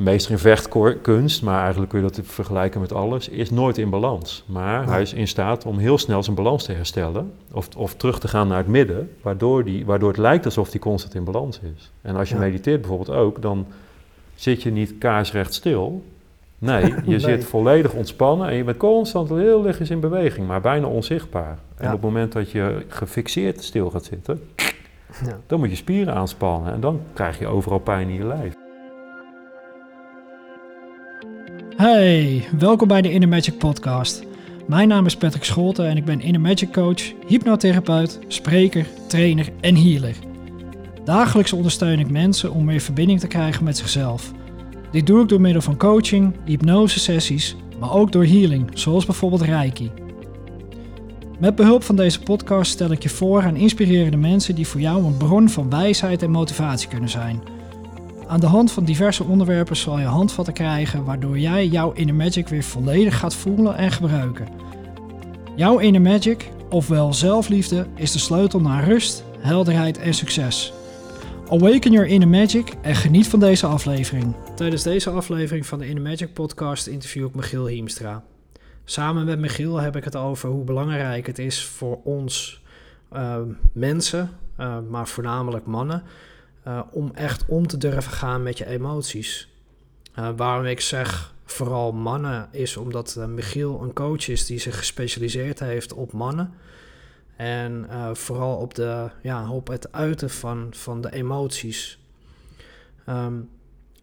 een meester in vechtkunst, maar eigenlijk kun je dat vergelijken met alles, is nooit in balans. Maar hij is in staat om heel snel zijn balans te herstellen of, of terug te gaan naar het midden, waardoor, die, waardoor het lijkt alsof hij constant in balans is. En als je mediteert bijvoorbeeld ook, dan zit je niet kaarsrecht stil. Nee, je zit volledig ontspannen en je bent constant heel lichtjes in beweging, maar bijna onzichtbaar. En op het moment dat je gefixeerd stil gaat zitten, ja. dan moet je spieren aanspannen en dan krijg je overal pijn in je lijf. Hey, welkom bij de Inner Magic Podcast. Mijn naam is Patrick Scholten en ik ben Inner Magic Coach, hypnotherapeut, spreker, trainer en healer. Dagelijks ondersteun ik mensen om meer verbinding te krijgen met zichzelf. Dit doe ik door middel van coaching, hypnose-sessies, maar ook door healing, zoals bijvoorbeeld Reiki. Met behulp van deze podcast stel ik je voor aan inspirerende mensen die voor jou een bron van wijsheid en motivatie kunnen zijn. Aan de hand van diverse onderwerpen zal je handvatten krijgen waardoor jij jouw inner magic weer volledig gaat voelen en gebruiken. Jouw inner magic, ofwel zelfliefde, is de sleutel naar rust, helderheid en succes. Awaken your inner magic en geniet van deze aflevering. Tijdens deze aflevering van de Inner Magic podcast interview ik Michiel Hiemstra. Samen met Michiel heb ik het over hoe belangrijk het is voor ons uh, mensen, uh, maar voornamelijk mannen, uh, om echt om te durven gaan met je emoties. waarom ik zeg vooral mannen is omdat Michiel een coach is die zich gespecialiseerd heeft op mannen. En vooral op, de, ja, op het uiten van, van de emoties. Um,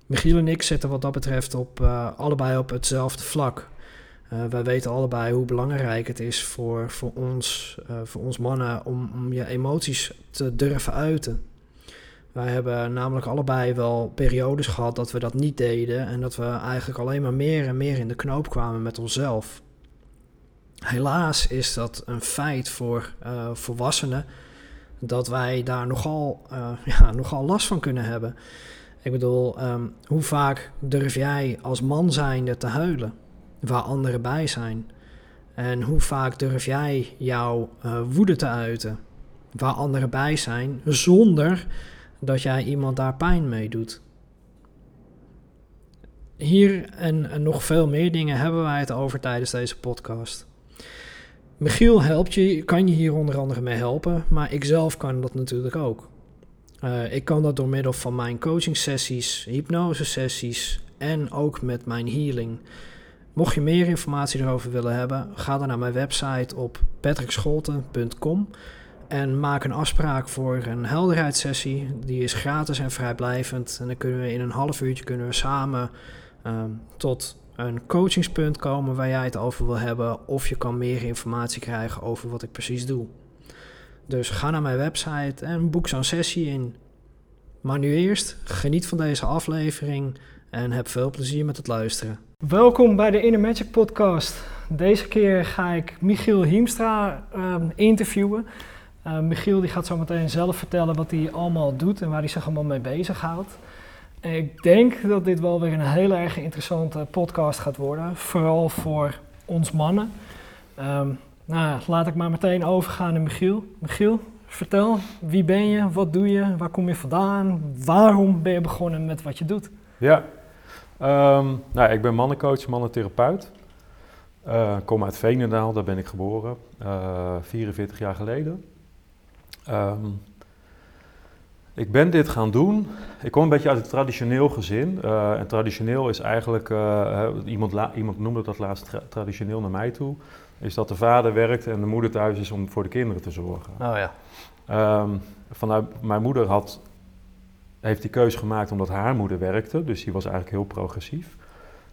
Michiel en ik zitten wat dat betreft op, allebei op hetzelfde vlak. Wij weten allebei hoe belangrijk het is voor, voor, ons, voor ons mannen om, om je emoties te durven uiten. Wij hebben namelijk allebei wel periodes gehad dat we dat niet deden en dat we eigenlijk alleen maar meer en meer in de knoop kwamen met onszelf. Helaas is dat een feit voor uh, volwassenen dat wij daar nogal, ja, nogal last van kunnen hebben. Ik bedoel, um, hoe vaak durf jij als man zijnde te huilen? waar anderen bij zijn? En hoe vaak durf jij jouw uh, woede te uiten waar anderen bij zijn, zonder dat jij iemand daar pijn mee doet? Hier en, nog veel meer dingen hebben wij het over tijdens deze podcast. Michiel helpt je, kan je hier onder andere mee helpen, maar ik zelf kan dat natuurlijk ook. Uh, ik kan dat door middel van mijn coaching sessies, hypnose sessies en ook met mijn healing. Mocht je meer informatie erover willen hebben, ga dan naar mijn website op patrickscholten.com en maak een afspraak voor een helderheidssessie. Die is gratis en vrijblijvend. En dan kunnen we in een half uurtje kunnen we samen um, tot een coachingspunt komen waar jij het over wil hebben. Of je kan meer informatie krijgen over wat ik precies doe. Dus ga naar mijn website en boek zo'n sessie in. Maar nu eerst, geniet van deze aflevering en heb veel plezier met het luisteren. Welkom bij de Inner Magic podcast. Deze keer ga ik Michiel Hiemstra uh, interviewen. Uh, Michiel die gaat zo meteen zelf vertellen wat hij allemaal doet en waar hij zich allemaal mee bezighoudt. En ik denk dat dit wel weer een hele erg interessante podcast gaat worden, vooral voor ons mannen. Um, nou, laat ik maar meteen overgaan naar Michiel. Michiel, vertel, wie ben je, wat doe je, waar kom je vandaan, waarom ben je begonnen met wat je doet? Ja, Um, nou, ik ben mannencoach, mannentherapeut. Uh, kom uit Veenendaal, daar ben ik geboren, uh, eh, 44 jaar geleden. Um, ik ben dit gaan doen. Ik kom een beetje uit het traditioneel gezin. Uh, en traditioneel is eigenlijk, iemand, iemand noemde dat laatst tra traditioneel naar mij toe, is dat de vader werkt en de moeder thuis is om voor de kinderen te zorgen. Oh ja. Um, vanuit, mijn moeder had heeft die keuze gemaakt omdat haar moeder werkte, dus die was eigenlijk heel progressief.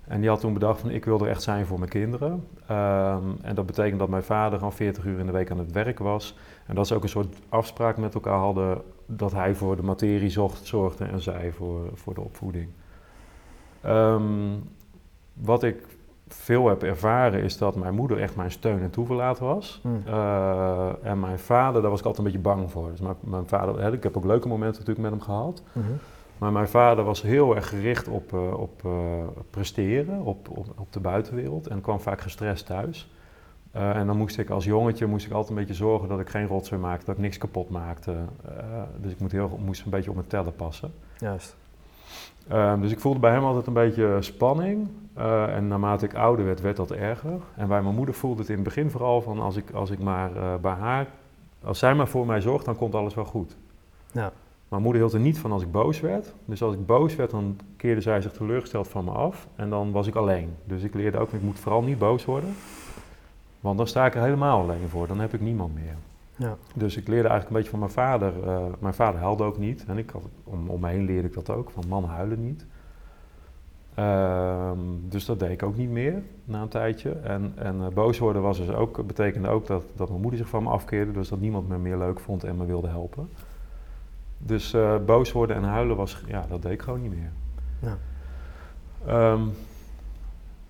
En die had toen bedacht van ik wil er echt zijn voor mijn kinderen. Um, en dat betekent dat mijn vader gewoon 40 uur in de week aan het werk was. En dat ze ook een soort afspraak met elkaar hadden dat hij voor de materie zocht, zorgde en zij voor, voor de opvoeding. Um, wat ik veel heb ervaren is dat mijn moeder echt mijn steun en toeverlaat was. Hmm. Uh, en mijn vader, daar was ik altijd een beetje bang voor. Dus mijn, mijn vader, hè, ik heb ook leuke momenten natuurlijk met hem gehad. Mm -hmm. Maar mijn vader was heel erg gericht op, uh, op uh, presteren, op, op, op, de buitenwereld. En kwam vaak gestrest thuis. en dan moest ik als jongetje moest ik altijd een beetje zorgen dat ik geen rotzooi maakte, dat ik niks kapot maakte. dus ik moet heel, moest een beetje op mijn tellen passen. Juist. Ehm, dus ik voelde bij hem altijd een beetje spanning. Eh, en naarmate ik ouder werd, werd dat erger. En bij mijn moeder voelde het in het begin vooral van als ik, als ik maar eh, bij haar, als zij maar voor mij zorgt, dan komt alles wel goed. Ja. Mijn moeder hield er niet van als ik boos werd. Dus als ik boos werd, dan keerde zij zich teleurgesteld van me af. En dan was ik alleen. Dus ik leerde ook, ik moet vooral niet boos worden. Want dan sta ik er helemaal alleen voor. Dan heb ik niemand meer. Ja. Dus ik leerde eigenlijk een beetje van mijn vader. eh, mijn vader huilde ook niet. En ik had, om, om me heen leerde ik dat ook. Van mannen huilen niet. Ehm, dus dat deed ik ook niet meer na een tijdje. En, en eh, boos worden was dus ook, betekende ook dat, dat mijn moeder zich van me afkeerde. Dus dat niemand me meer leuk vond en me wilde helpen. Dus eh, boos worden en huilen was, ja, dat deed ik gewoon niet meer. Ja. Ehm,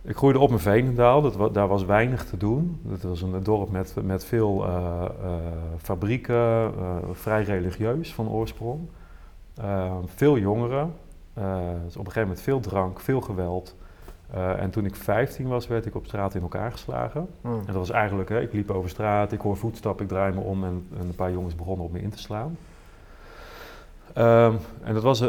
ik groeide op in Veenendaal, dat wa- daar was weinig te doen. Dat was een dorp met, met veel eh, eh, fabrieken, vrij religieus van oorsprong. Eh, veel jongeren, dus op een gegeven moment veel drank, veel geweld. En toen ik 15 was, werd ik op straat in elkaar geslagen. Mm. En dat was eigenlijk, hè, ik liep over straat, ik hoor voetstappen, ik draai me om en, en een paar jongens begonnen op me in te slaan. Ehm, en dat was, eh,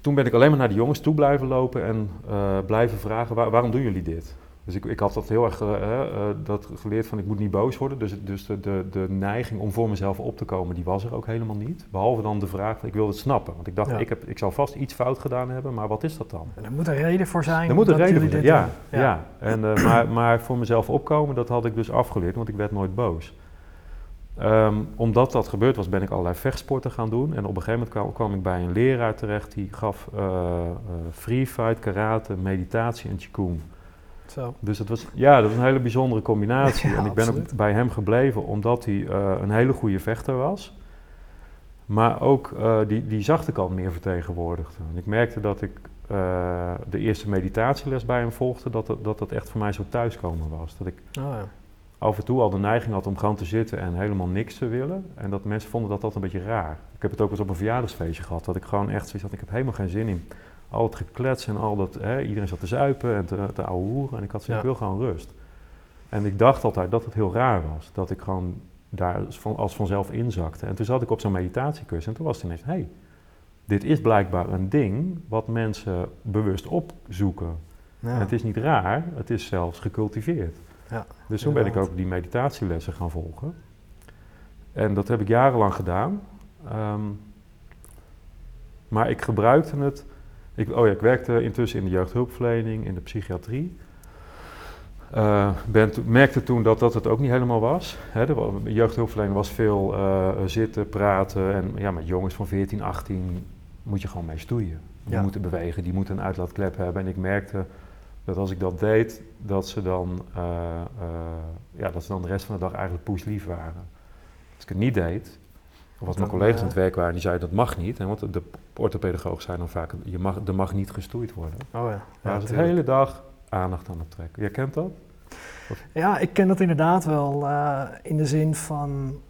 toen ben ik alleen maar naar de jongens toe blijven lopen en eh, blijven vragen, "Waar- waarom doen jullie dit? Dus ik, ik had dat heel erg eh, dat geleerd van ik moet niet boos worden. Dus, dus de, de, de neiging om voor mezelf op te komen, die was er ook helemaal niet. Behalve dan de vraag van ik wilde het snappen. Want ik dacht, Ja. ik, heb, ik zal vast iets fout gedaan hebben, maar wat is dat dan? En er moet een reden voor zijn. Er moet een reden voor zijn, ja. doen. ja. En, eh, maar, maar voor mezelf opkomen, dat had ik dus afgeleerd, want ik werd nooit boos. Ehm, omdat dat gebeurd was, ben ik allerlei vechtsporten gaan doen. En op een gegeven moment kwam, kwam ik bij een leraar terecht die gaf eh, free fight, karate, meditatie en qigong. Zo. Dus het was, ja, dat was een hele bijzondere combinatie. Ja, en ik ben absoluut. ook bij hem gebleven omdat hij eh, een hele goede vechter was. Maar ook die, die zachte kant meer vertegenwoordigde. En ik merkte dat ik de eerste meditatieles bij hem volgde, dat, dat dat dat echt voor mij zo thuiskomen was. Dat ik Oh, ja. Af en toe al de neiging had om gewoon te zitten en helemaal niks te willen. En dat mensen vonden dat dat een beetje raar. Ik heb het ook eens op een verjaardagsfeestje gehad, dat ik gewoon echt zoiets had, ik heb helemaal geen zin in al het geklets en al dat, hè, iedereen zat te zuipen en te, te ouwehoeren. En ik had zoiets, Ja. ik wil gewoon rust. En ik dacht altijd dat het heel raar was, dat ik gewoon daar als van, als vanzelf inzakte. En toen zat ik op zo'n meditatiecursus en toen was het ineens, hé, hey, dit is blijkbaar een ding wat mensen bewust opzoeken. Ja. Het is niet raar, het is zelfs gecultiveerd. Ja, dus toen ben ik ook die meditatielessen gaan volgen. En dat heb ik jarenlang gedaan. Ehm, maar ik gebruikte het. Ik, oh ja, ik werkte intussen in de jeugdhulpverlening, in de psychiatrie. Eh, ben to- merkte toen dat dat het ook niet helemaal was. De jeugdhulpverlening was veel eh, zitten, praten. En ja, met jongens van 14, 18 moet je gewoon mee stoeien. Die Ja. moeten bewegen, die moeten een uitlaatklep hebben. En ik merkte dat als ik dat deed, dat ze dan, eh, eh, ja, dat ze dan de rest van de dag eigenlijk poeslief waren. Als ik het niet deed, of als mijn collega's aan het werk waren, die zeiden dat mag niet. Hè, want de orthopedagoog zei dan vaak, je mag, er mag niet gestoeid worden. Oh ja. Maar Ja, de hele dag aandacht aan het trekken. Jij kent dat? Ja, ik ken dat inderdaad wel eh, in de zin van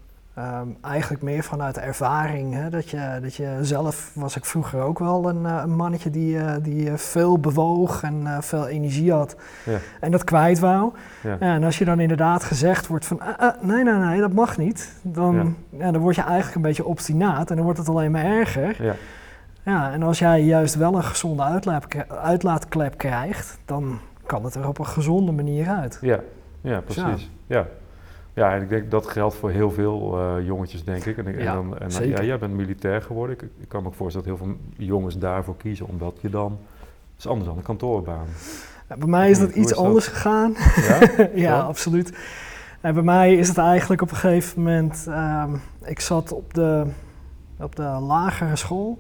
ehm, eigenlijk meer vanuit ervaring. Hè? Dat, je, dat je zelf was ik vroeger ook wel een, eh, een mannetje die, eh, die eh, veel bewoog en veel energie had Ja. en dat kwijt wou. Ja. En als je dan inderdaad gezegd wordt van "Ah, ah, nee, nee, nee, dat mag niet. Dan, ja. dan word je eigenlijk een beetje obstinaat en dan wordt het alleen maar erger. Ja. Ja, en als jij juist wel een gezonde uitlaat, uitlaatklep krijgt, dan kan het er op een gezonde manier uit. Ja, ja precies. Ja. Ja, en ik denk dat geldt voor heel veel eh, jongetjes, denk ik. En, ik- en Ja, dan, en, zeker. Ja, jij bent militair geworden. Ik, ik kan me ook voorstellen dat heel veel jongens daarvoor kiezen, omdat je dan... Het is anders dan een kantoorbaan. Ja, bij mij is dat iets is dat? anders gegaan. Ja? ja, absoluut. En bij mij is het eigenlijk op een gegeven moment. ehm, ik zat op de, op de lagere school.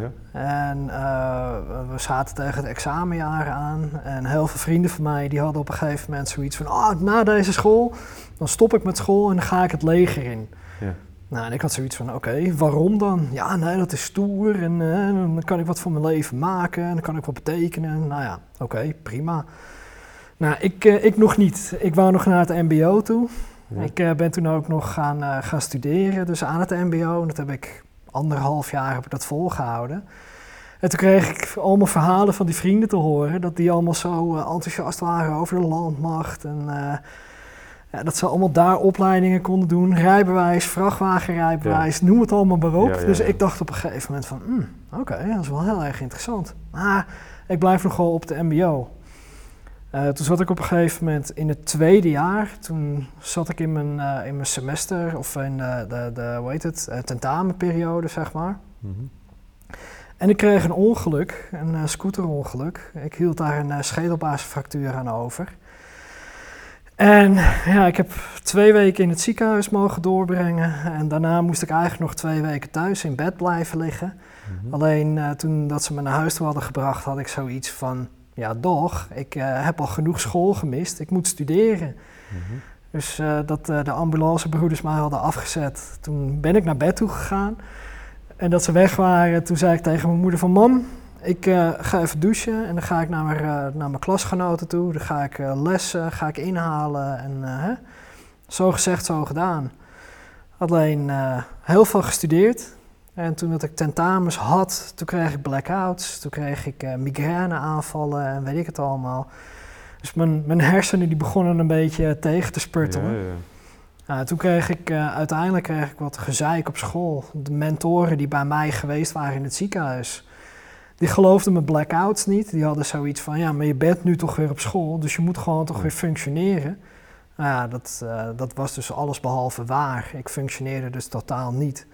Ja? En eh, we zaten tegen het examenjaar aan. En heel veel vrienden van mij die hadden op een gegeven moment zoiets van: ah, na deze school, dan stop ik met school en dan ga ik het leger in. Ja. Nou, en ik had zoiets van: oké, waarom dan? Ja, nee, dat is stoer en eh, dan kan ik wat voor mijn leven maken en dan kan ik wat betekenen. Nou ja, oké, prima. Nou, ik, eh, ik nog niet. Ik wou nog naar het MBO toe. Ja. Ik ben toen ook nog gaan, gaan studeren, dus aan het MBO. En dat heb ik anderhalf jaar heb ik dat volgehouden. En toen kreeg ik allemaal verhalen van die vrienden te horen, dat die allemaal zo eh, enthousiast waren over de landmacht. En, eh, Ja, dat ze allemaal daar opleidingen konden doen. Rijbewijs, vrachtwagenrijbewijs, noem het allemaal maar op. Ja, dus ik dacht op een gegeven moment van, hmm, oké, dat is wel heel erg interessant. Maar ik blijf nog wel op de mbo. Eh, toen zat ik op een gegeven moment in het tweede jaar. Toen zat ik in mijn, eh, in mijn semester, of in de, de, de hoe heet het, eh, tentamenperiode, zeg maar. Mhm. En ik kreeg een ongeluk, een scooterongeluk. Ik hield daar een schedelbasisfractuur aan over. En ja, ik heb twee weken in het ziekenhuis mogen doorbrengen. En daarna moest ik eigenlijk nog twee weken thuis in bed blijven liggen. Mhm. Alleen toen dat ze me naar huis toe hadden gebracht, had ik zoiets van... Ja, doch, ik uh, heb al genoeg school gemist. Ik moet studeren. Mhm. Dus uh, dat de ambulancebroeders mij hadden afgezet. Toen ben ik naar bed toe gegaan. En dat ze weg waren, toen zei ik tegen mijn moeder van... Mam, ik ga even douchen en dan ga ik naar mijn, naar mijn klasgenoten toe. Dan ga ik lessen, ga ik inhalen en hè? zo gezegd, zo gedaan. Alleen heel veel gestudeerd. En toen dat ik tentamens had, toen kreeg ik blackouts. Toen kreeg ik migraineaanvallen en weet ik het allemaal. Dus mijn, mijn hersenen die begonnen een beetje tegen te spurtelen. Ja, ja. Nou, toen kreeg ik uh, uiteindelijk kreeg ik wat gezeik op school. De mentoren die bij mij geweest waren in het ziekenhuis, die geloofden mijn blackouts niet. Die hadden zoiets van, ja, maar je bent nu toch weer op school, dus je moet gewoon toch weer functioneren. Nou ja, dat, uh, dat was dus alles behalve waar. Ik functioneerde dus totaal niet.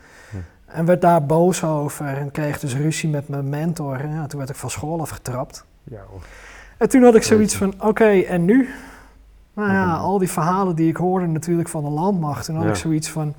En werd daar boos over en kreeg dus ruzie met mijn mentor. En ja, toen werd ik van school afgetrapt. Ja. En toen had ik zoiets van, oké, okay, en nu? Nou ja, al die verhalen die ik hoorde natuurlijk van de landmacht. Toen had Ja. ik zoiets van,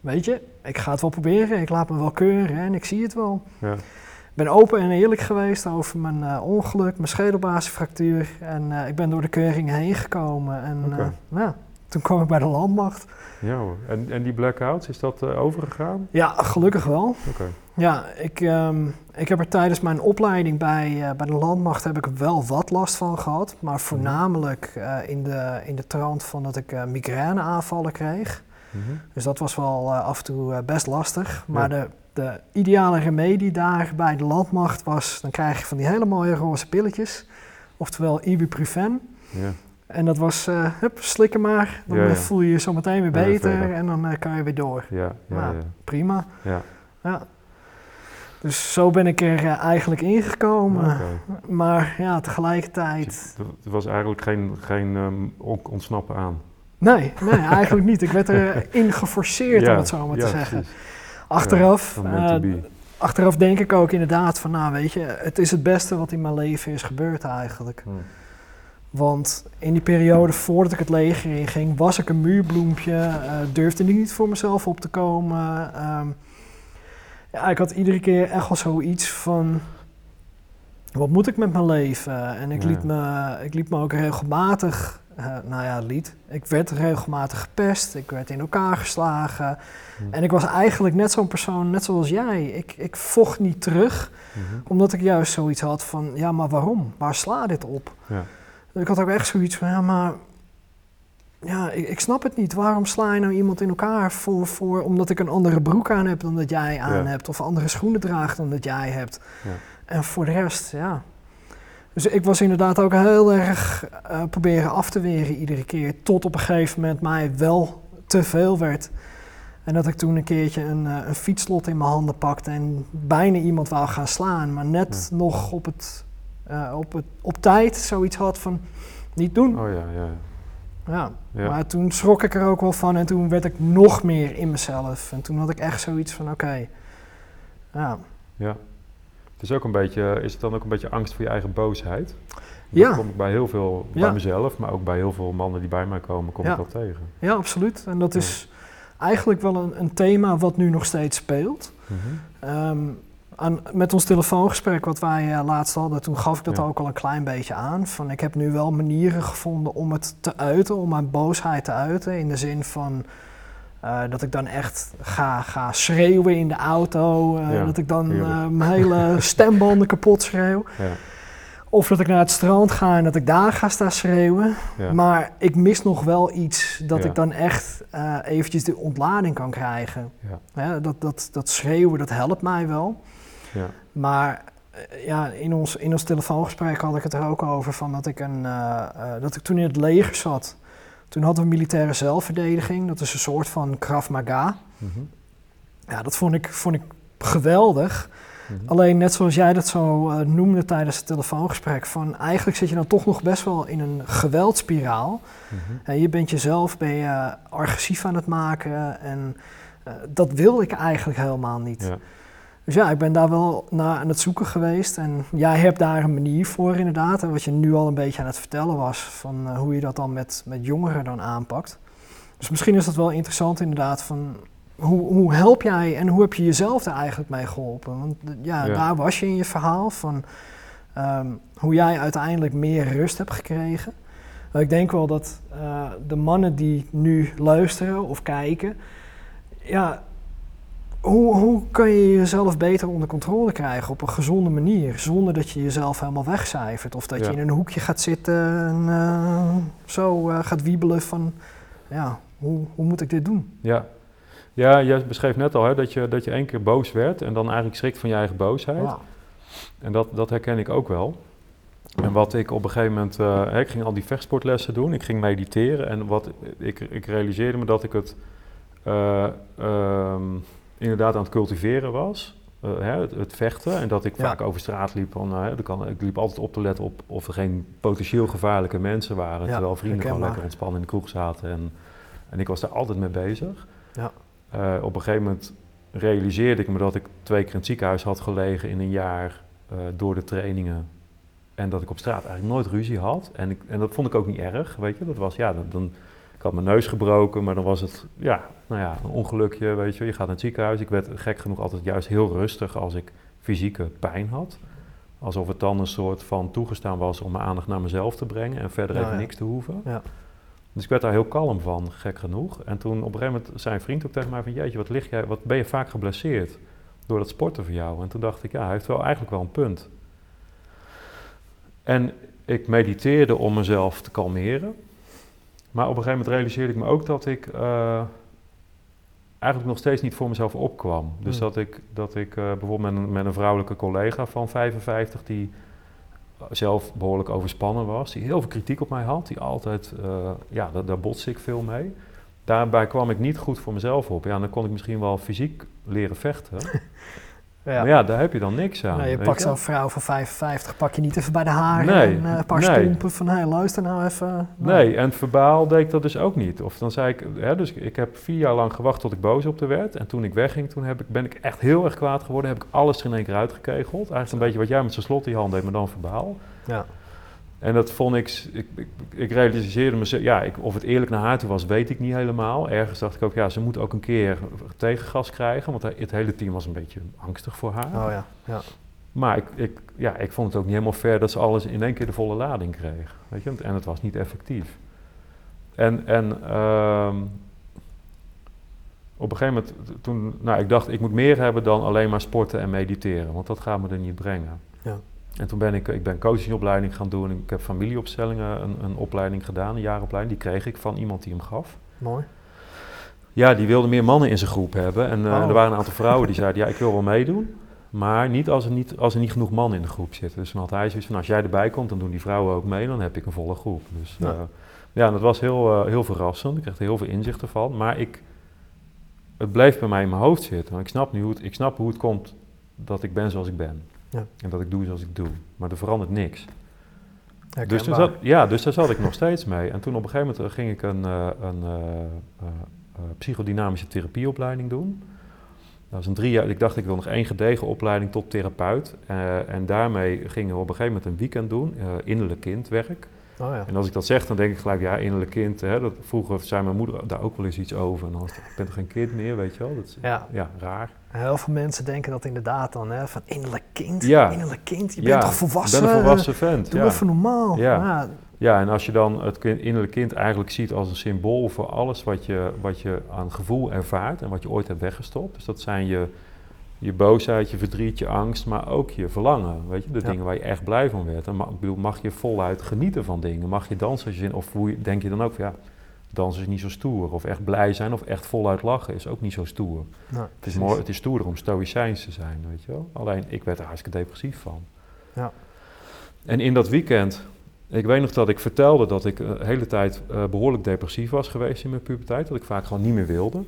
weet je, ik ga het wel proberen. Ik laat me wel keuren en ik zie het wel. Ja. Ik ben open en eerlijk geweest over mijn eh, ongeluk, mijn schedelbasisfractuur. En eh, ik ben door de keuring heen gekomen. En eh, nou, toen kwam ik bij de landmacht. Ja hoor. En, en die blackouts, is dat eh, overgegaan? Ja, gelukkig wel. Oké. Ja, ik, ehm, ik heb er tijdens mijn opleiding bij, eh, bij de landmacht heb ik wel wat last van gehad. Maar voornamelijk eh, in, de, in de trant van dat ik migraineaanvallen kreeg. Mhm. Dus dat was wel af en toe best lastig. Maar Ja. de, de ideale remedie daar bij de landmacht was... dan krijg je van die hele mooie roze pilletjes. Oftewel ibuprofen. Ja. En dat was, eh hup, slikken maar. Dan Ja, ja. eh, voel je je zo meteen weer beter en dan eh, kan je weer door. Ja, ja. Prima. ja. Ja. Dus zo ben ik er eigenlijk ingekomen. Maar ja, tegelijkertijd... Er er was eigenlijk geen, geen ehm, on- ontsnappen aan. Nee, nee, eigenlijk niet. Ik werd erin geforceerd, om het zo maar te zeggen. precies. Achteraf, achteraf denk ik ook inderdaad van, nou weet je, het is het beste wat in mijn leven is gebeurd eigenlijk. Hm. Want in die periode voordat ik het leger inging, was ik een muurbloempje, eh, durfde ik niet voor mezelf op te komen. Ehm, ja, ik had iedere keer echt wel zoiets van, wat moet ik met mijn leven? En ik, Ja. liet, me, ik liet me ook regelmatig, eh, nou ja, liet, ik werd regelmatig gepest, ik werd in elkaar geslagen. Hm. En ik was eigenlijk net zo'n persoon, net zoals jij. Ik, ik vocht niet terug, Mhm. omdat ik juist zoiets had van, ja, maar waarom? Waar sla dit op? Ja. Ik had ook echt zoiets van, ja, maar ja, ik, ik snap het niet. Waarom sla je nou iemand in elkaar voor, voor omdat ik een andere broek aan heb dan dat jij aan Ja. hebt, of andere schoenen draagt dan dat jij hebt. Ja. En voor de rest, ja. Dus ik was inderdaad ook heel erg eh, proberen af te weren iedere keer, tot op een gegeven moment mij wel te veel werd. En dat ik toen een keertje een, eh, een fietslot in mijn handen pakte en bijna iemand wou gaan slaan, maar net nog op, het, eh, op, het, op tijd zoiets had van niet doen. Oh ja, ja. Ja. ja. Maar toen schrok ik er ook wel van en toen werd ik nog meer in mezelf. En toen had ik echt zoiets van oké, ja. ja. Het is ook een beetje, is het dan ook een beetje angst voor je eigen boosheid? Ja. Dat kom ik bij heel veel, Ja. bij mezelf, maar ook bij heel veel mannen die bij mij komen, kom Ja. ik dat tegen. ja, absoluut. En dat Ja. is eigenlijk wel een, een thema wat nu nog steeds speelt. Mhm. Ehm, aan, met ons telefoongesprek wat wij eh, laatst hadden, toen gaf ik dat Ja. ook al een klein beetje aan. Van ik heb nu wel manieren gevonden om het te uiten, om mijn boosheid te uiten. In de zin van eh, dat ik dan echt ga, ga schreeuwen in de auto. eh, Ja, dat ik dan mijn hele stembanden kapot schreeuw. Ja, Of dat ik naar het strand ga en dat ik daar ga staan schreeuwen. Maar ik mis nog wel iets dat ik dan echt eventjes de ontlading kan krijgen. Dat, dat, dat schreeuwen, dat helpt mij wel. Ja. Maar eh, ja, in ons, in ons telefoongesprek had ik het er ook over van dat ik, een, eh, eh, dat ik toen in het leger zat. Toen hadden we militaire zelfverdediging. Dat is een soort van Krav Maga. Mhm. Ja, dat vond ik, vond ik geweldig. Mhm. Alleen net zoals jij dat zo noemde tijdens het telefoongesprek, van eigenlijk zit je dan toch nog best wel in een geweldspiraal. Mhm. Je bent jezelf ben je agressief aan het maken en dat wil ik eigenlijk helemaal niet. Ja. Dus ja, ik ben daar wel naar aan het zoeken geweest en jij hebt daar een manier voor inderdaad. En wat je nu al een beetje aan het vertellen was van eh, hoe je dat dan met, met jongeren dan aanpakt. Dus misschien is dat wel interessant inderdaad van hoe, hoe help jij en hoe heb je jezelf daar eigenlijk mee geholpen? Want eh, ja, Ja. daar was je in je verhaal van ehm, hoe jij uiteindelijk meer rust hebt gekregen. Maar ik denk wel dat eh, de mannen die nu luisteren of kijken, ja, hoe, hoe kan je jezelf beter onder controle krijgen op een gezonde manier, zonder dat je jezelf helemaal wegcijfert of dat Ja. je in een hoekje gaat zitten en eh, zo eh, gaat wiebelen van, ja, hoe, hoe moet ik dit doen? Ja. ja, jij beschreef net al hè, dat, je, dat je één keer boos werd en dan eigenlijk schrikt van je eigen boosheid. Wauw. En dat, dat herken ik ook wel. En wat ik op een gegeven moment, eh, ik ging al die vechtsportlessen doen, ik ging mediteren en wat ik, ik realiseerde me dat ik het eh, ehm, inderdaad aan het cultiveren was, eh, hè, het, het vechten. En dat ik Ja. vaak over straat liep, van, eh, er kan, ik liep altijd op te letten op of er geen potentieel gevaarlijke mensen waren, Ja, terwijl vrienden gewoon lekker ontspannen in de kroeg zaten. En, en ik was daar altijd mee bezig. Ja. Eh, op een gegeven moment realiseerde ik me dat ik twee keer in het ziekenhuis had gelegen in een jaar door de trainingen. En dat ik op straat eigenlijk nooit ruzie had. En, ik, en dat vond ik ook niet erg, weet je. Dat was, ja, dan, dan, ik had mijn neus gebroken, maar dan was het, ja, nou ja, een ongelukje, weet je. Je gaat naar het ziekenhuis. Ik werd gek genoeg altijd juist heel rustig als ik fysieke pijn had. Alsof het dan een soort van toegestaan was om mijn aandacht naar mezelf te brengen en verder Ja, even ja. niks te hoeven. Ja. Dus ik werd daar heel kalm van, gek genoeg. En toen op een gegeven moment zei een vriend ook tegen mij van... Jeetje, wat, lig jij, wat ben je vaak geblesseerd door dat sporten voor jou? En toen dacht ik, ja, hij heeft wel eigenlijk wel een punt. En ik mediteerde om mezelf te kalmeren. Maar op een gegeven moment realiseerde ik me ook dat ik... eh, eigenlijk nog steeds niet voor mezelf opkwam. Dus Hmm. dat ik, dat ik eh, bijvoorbeeld met een, met een vrouwelijke collega van 55... die zelf behoorlijk overspannen was, die heel veel kritiek op mij had, die altijd, eh, ja, daar, daar botste ik veel mee. Daarbij kwam ik niet goed voor mezelf op. Ja, dan kon ik misschien wel fysiek leren vechten. Ja. Maar ja, daar heb je dan niks aan. Nou, je pakt zo'n vrouw van 55, pak je niet even bij de haren Nee, en eh, een paar nee. stompen van, hé, luister nou even. Nou, Nee, en verbaal deed ik dat dus ook niet. Of dan zei ik, hè, dus ik heb vier jaar lang gewacht tot ik boos op de werd. En toen ik wegging, toen heb ik, ben ik echt heel erg kwaad geworden. Heb ik alles er in één keer uitgekegeld. Eigenlijk een beetje wat jij met zo'n slot in je hand deed, maar dan verbaal. Ja. En dat vond ik, ik, ik, ik realiseerde me, ja, ik, of het eerlijk naar haar toe was, weet ik niet helemaal. Ergens dacht ik ook, ja, ze moet ook een keer tegengas krijgen, want het hele team was een beetje angstig voor haar. Oh ja, ja. Maar ik, ik, ja, ik vond het ook niet helemaal fair dat ze alles in één keer de volle lading kreeg. Weet je? En het was niet effectief. En, en ehm, op een gegeven moment, toen, nou, ik dacht, ik moet meer hebben dan alleen maar sporten en mediteren, want dat gaat me er niet brengen. Ja. En toen ben ik, ik ben coachingopleiding gaan doen. Ik heb familieopstellingen, een, een opleiding gedaan, een jaaropleiding. Die kreeg ik van iemand die hem gaf. Mooi. Ja, die wilde meer mannen in zijn groep hebben. En eh, Oh. er waren een aantal vrouwen die zeiden, ja, ik wil wel meedoen. Maar niet als, er niet als er niet genoeg mannen in de groep zitten. Dus dan had hij zoiets van, als jij erbij komt, dan doen die vrouwen ook mee. Dan heb ik een volle groep. Dus Ja. ja, ja dat was heel, eh, heel verrassend. Ik kreeg er heel veel inzichten van. Maar ik, het bleef bij mij in mijn hoofd zitten. Want ik snap nu hoe het, ik snap hoe het komt dat ik ben zoals ik ben. Ja. En dat ik doe zoals ik doe. Maar er verandert niks. Dus, zat, ja, dus daar zat ik nog steeds mee. En toen op een gegeven moment eh, ging ik een, eh, een eh, psychodynamische therapieopleiding doen. Dat was een drie jaar. Ik dacht, ik wil nog één gedegen opleiding tot therapeut. Eh, en daarmee gingen we op een gegeven moment een weekend doen, eh, innerlijk kindwerk. Oh ja. En als ik dat zeg, dan denk ik gelijk, ja, innerlijk kind. Hè, dat, vroeger zei mijn moeder daar ook wel eens iets over. En dan was ik ben toch geen kind meer, weet je wel. Dat is, Ja. ja, raar. Heel veel mensen denken dat inderdaad dan, hè, van innerlijk kind, Ja. innerlijk kind, je bent toch Ik volwassen? ben een volwassen vent. Doe even normaal. Ja. Ja. En als je dan het innerlijk kind eigenlijk ziet als een symbool voor alles wat je, wat je aan gevoel ervaart en wat je ooit hebt weggestopt. Dus dat zijn je, je boosheid, je verdriet, je angst, maar ook je verlangen. Weet je, de Ja. dingen waar je echt blij van werd. En ma- ik bedoel, mag je voluit genieten van dingen? Mag je dansen als je zin, of hoe je- denk je dan ook van ja, dansen is niet zo stoer. Of echt blij zijn of echt voluit lachen is ook niet zo stoer. Nou, Het is, mooi, het is stoerder om stoïcijns te zijn, weet je wel. Alleen, ik werd er hartstikke depressief van. Ja. En in dat weekend Ik weet nog dat ik vertelde dat ik de hele tijd uh, behoorlijk depressief was geweest in mijn puberteit. Dat ik vaak gewoon niet meer wilde.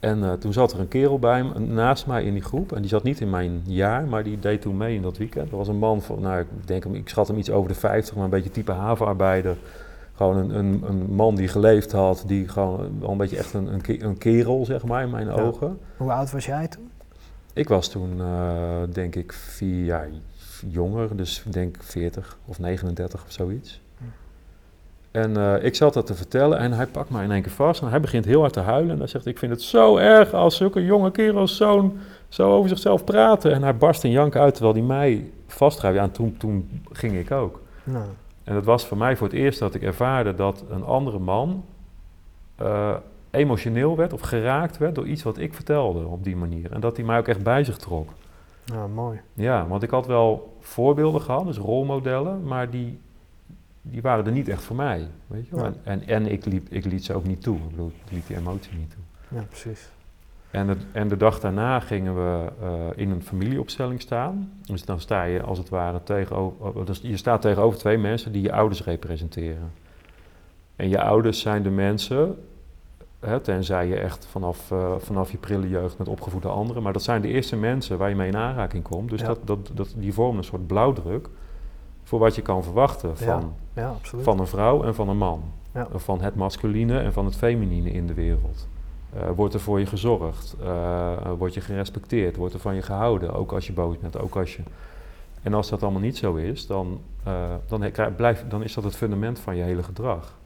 En uh, toen zat er een kerel bij me, naast mij in die groep. En die zat niet in mijn jaar, maar die deed toen mee in dat weekend. Dat was een man van, nou, ik denk hem, ik schat hem iets over de 50, maar een beetje type havenarbeider. Gewoon een, een, een man die geleefd had, die gewoon wel een beetje echt een, een, een kerel, zeg maar, in mijn ja. ogen. Hoe oud was jij toen? Ik was toen, uh, denk ik, vier jaar jonger, dus ik denk 40 of 39 of zoiets. En uh, ik zat dat te vertellen en hij pakt mij in één keer vast en hij begint heel hard te huilen. En hij zegt, ik vind het zo erg als zulke jonge kerels zo, zo over zichzelf praten. En hij barst in jank uit terwijl hij mij vastgrijpt. Ja, en toen, toen ging ik ook. Nou. En dat was voor mij voor het eerst dat ik ervaarde dat een andere man uh, emotioneel werd of geraakt werd door iets wat ik vertelde op die manier. En dat hij mij ook echt bij zich trok. Ja, mooi. Ja, want ik had wel voorbeelden gehad, dus rolmodellen, maar die, die waren er niet echt voor mij. Weet je? Ja. En, en, ik, liep, ik liet ze ook niet toe. Ik bedoel, ik liet die emotie niet toe. Ja, precies. En, het, en de dag daarna gingen we uh, in een familieopstelling staan. Dus dan sta je als het ware tegenover. Dus je staat tegenover twee mensen die je ouders representeren. En je ouders zijn de mensen Hè, tenzij je echt vanaf, uh, vanaf je prille jeugd met opgevoede anderen. Maar dat zijn de eerste mensen waar je mee in aanraking komt. Dus dat, dat, dat, die vormen een soort blauwdruk voor wat je kan verwachten van, ja. van een vrouw en van een man. Van het masculine en van het feminine in de wereld. Uh, wordt er voor je gezorgd? Uh, word je gerespecteerd? Wordt er van je gehouden? Ook als je boos bent, ook als je... En als dat allemaal niet zo is, dan, dan, blijf, dan is dat het fundament van je hele gedrag.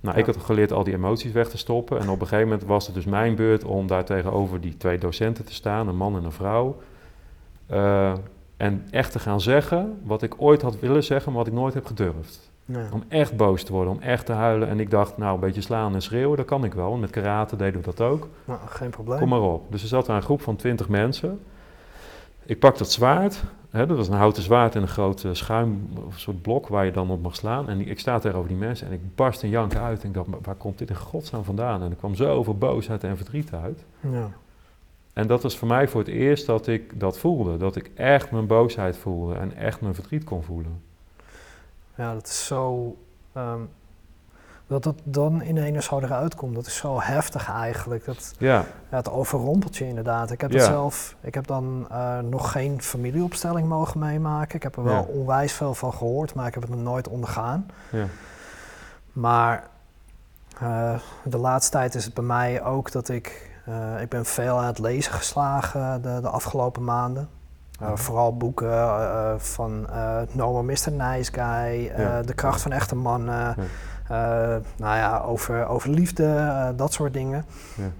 Nou, ik had geleerd al die emoties weg te stoppen. En op een gegeven moment was het dus mijn beurt om daar tegenover die twee docenten te staan, een man en een vrouw. En echt te gaan zeggen wat ik ooit had willen zeggen, maar wat ik nooit heb gedurfd. Om echt boos te worden, om echt te huilen. En ik dacht, nou, een beetje slaan en schreeuwen, dat kan ik wel. En met karate deden we dat ook. Nou, geen probleem. Kom maar op. Dus er zat daar een groep van twintig mensen. Ik pak dat zwaard Hè, dat was een houten zwaard en een groot schuim, een soort blok waar je dan op mag slaan. En ik sta tegenover die mensen en ik barst een jank uit. En ik dacht, waar komt dit in godsnaam vandaan? En er kwam zoveel boosheid en verdriet uit. Ja. En dat was voor mij voor het eerst dat ik dat voelde. Dat ik echt mijn boosheid voelde en echt mijn verdriet kon voelen. Ja, dat is zo... Um, dat dat dan ineens zo eruit komt, dat is zo heftig eigenlijk. Dat, ja. ja het overrompelt je inderdaad. Ik heb dat zelf, ik heb dan uh, nog geen familieopstelling mogen meemaken. Ik heb er wel onwijs veel van gehoord, maar ik heb het nog nooit ondergaan. Ja. Maar uh, de laatste tijd is het bij mij ook dat ik, uh, ik ben veel aan het lezen geslagen de, de afgelopen maanden. Uh, vooral boeken uh, van No More Mr. Nice Guy, ja. De Kracht van Echte Mannen, ja. nou ja, over, over liefde, dat soort dingen. Ja.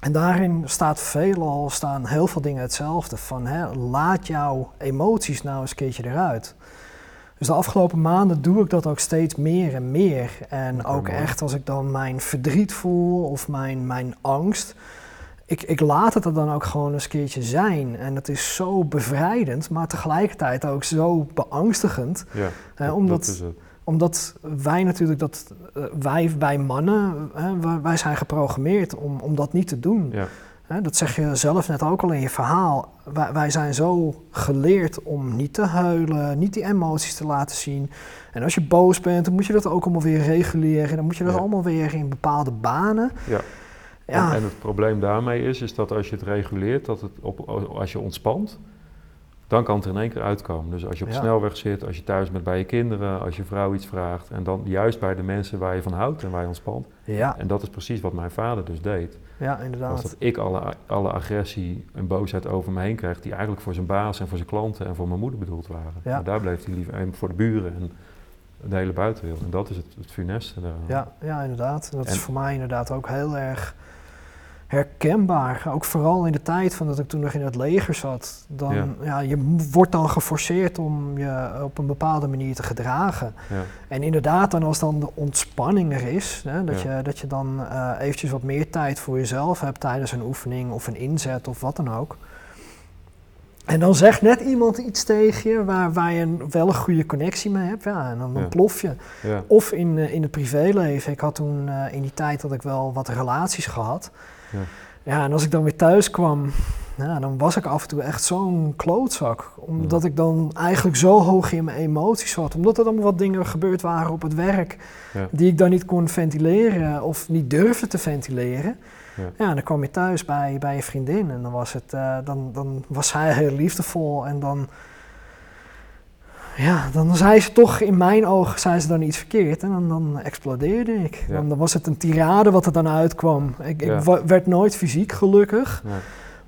En daarin staat veelal staan heel veel dingen hetzelfde. Van hè, laat jouw emoties nou eens een keertje eruit. Dus de afgelopen maanden doe ik dat ook steeds meer en meer. En ook echt als ik dan mijn verdriet voel of mijn, mijn angst ik, ik laat het er dan ook gewoon eens een keertje zijn. En het is zo bevrijdend, maar tegelijkertijd ook zo beangstigend. Ja, hè, omdat, dat is het. omdat wij natuurlijk, dat, uh, wij, wij mannen, hè, wij zijn geprogrammeerd om, om dat niet te doen. Ja. Hè, dat zeg je zelf net ook al in je verhaal. Wij, wij zijn zo geleerd om niet te huilen, niet die emoties te laten zien. En als je boos bent, dan moet je dat ook allemaal weer reguleren. Dan moet je dat allemaal weer in bepaalde banen. Ja. Ja. En, het probleem daarmee is, is dat als je het reguleert, dat het op, als je ontspant, dan kan het er in één keer uitkomen. Dus als je op de snelweg zit, als je thuis bent bij je kinderen, als je vrouw iets vraagt. En dan juist bij de mensen waar je van houdt en waar je ontspant. Ja. En dat is precies wat mijn vader dus deed. Ja, inderdaad. Dat ik alle, alle agressie en boosheid over me heen kreeg, die eigenlijk voor zijn baas en voor zijn klanten en voor mijn moeder bedoeld waren. Ja. Maar daar bleef hij liever, en voor de buren en de hele buitenwereld. En dat is het, het funeste daaraan. Ja, ja, inderdaad. Dat is voor mij inderdaad ook heel erg herkenbaar. Ook vooral in de tijd van dat ik toen nog in het leger zat. Dan, ja. je wordt dan geforceerd om je op een bepaalde manier te gedragen. Ja. En inderdaad, dan als dan de ontspanning er is, hè, dat, je, dat je dan uh, eventjes wat meer tijd voor jezelf hebt tijdens een oefening of een inzet of wat dan ook. En dan zegt net iemand iets tegen je waar, waar je wel een goede connectie mee hebt. Ja, en dan, dan plof je. Of in, uh, in het privéleven. Ik had toen uh, in die tijd dat ik wel wat relaties gehad. Ja. ja, en als ik dan weer thuis kwam ja, dan was ik af en toe echt zo'n klootzak. Omdat ik dan eigenlijk zo hoog in mijn emoties zat. Omdat er dan wat dingen gebeurd waren op het werk Ja. die ik dan niet kon ventileren of niet durfde te ventileren. Ja. Ja, dan kwam je thuis bij, bij je vriendin en dan was, het, eh, dan, dan was zij heel liefdevol en dan, ja, dan zei ze toch in mijn ogen zei ze dan iets verkeerd en dan, dan explodeerde ik. Ja. Dan, dan was het een tirade wat er dan uitkwam. Ik, Ja. ik werd nooit fysiek gelukkig, Ja.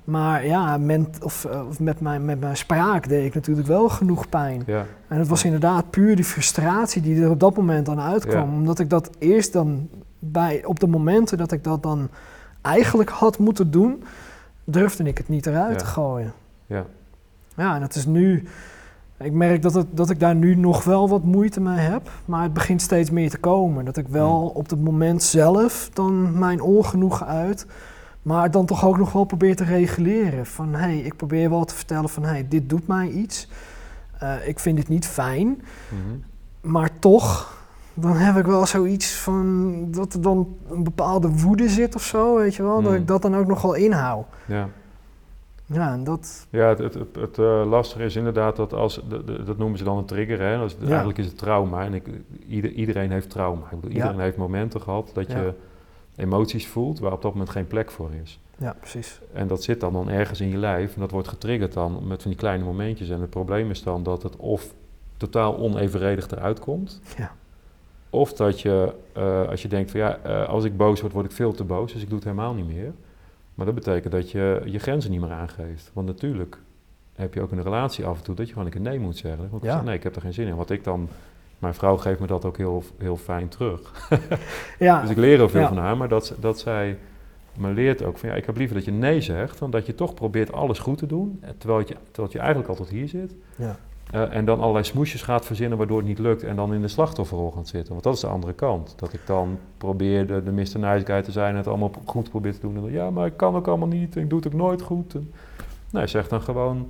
maar ja, ment, of, eh, of met, mijn, met mijn spraak deed ik natuurlijk wel genoeg pijn. En het was inderdaad puur die frustratie die er op dat moment dan uitkwam. Omdat ik dat eerst dan bij, op de momenten dat ik dat dan eigenlijk had moeten doen, durfde ik het niet eruit te gooien. Ja. Ja, en het is nu. Ik merk dat, het, dat ik daar nu nog wel wat moeite mee heb, maar het begint steeds meer te komen. Dat ik wel op het moment zelf dan mijn ongenoegen uit, maar dan toch ook nog wel probeer te reguleren. Van hé, hey, ik probeer wel te vertellen van hé, hey, dit doet mij iets. Eh, ik vind het niet fijn. Mhm. Maar toch, dan heb ik wel zoiets van dat er dan een bepaalde woede zit of zo, weet je wel. Dat Mm. ik dat dan ook nog wel inhoud. ja. Ja, en dat. Ja, het, het, het, het, eh, lastige is inderdaad dat als, de- de- dat noemen ze dan een trigger, hè? Dat is, Ja. Eigenlijk is het trauma. En ik, ieder, iedereen heeft trauma. Ik bedoel, Ja. iedereen heeft momenten gehad dat Ja. je emoties voelt waar op dat moment geen plek voor is. Ja, precies. En dat zit dan, dan ergens in je lijf en dat wordt getriggerd dan met van die kleine momentjes. En het probleem is dan dat het of totaal onevenredig eruit komt. Ja. Of dat je, eh, als je denkt van ja, eh, als ik boos word, word ik veel te boos, dus ik doe het helemaal niet meer. Maar dat betekent dat je je grenzen niet meer aangeeft. Want natuurlijk heb je ook in een relatie af en toe dat je gewoon een keer nee moet zeggen. Want ik Ja. zeg, nee, ik heb er geen zin in. Wat ik dan, mijn vrouw geeft me dat ook heel, heel fijn terug. Ja, Dus ik leer heel veel Ja. van haar, maar dat, dat zij me leert ook van ja, ik heb liever dat je nee zegt, dan dat je toch probeert alles goed te doen, terwijl je, terwijl je eigenlijk al tot hier zit. ja, Eh, en dan allerlei smoesjes gaat verzinnen waardoor het niet lukt en dan in de slachtofferrol gaat zitten. Want dat is de andere kant. Dat ik dan probeer de, de Mr. Nice Guy te zijn en het allemaal goed probeer te doen. En dan, ja, maar ik kan ook allemaal niet en ik doe het ook nooit goed. En, nee, zeg dan gewoon,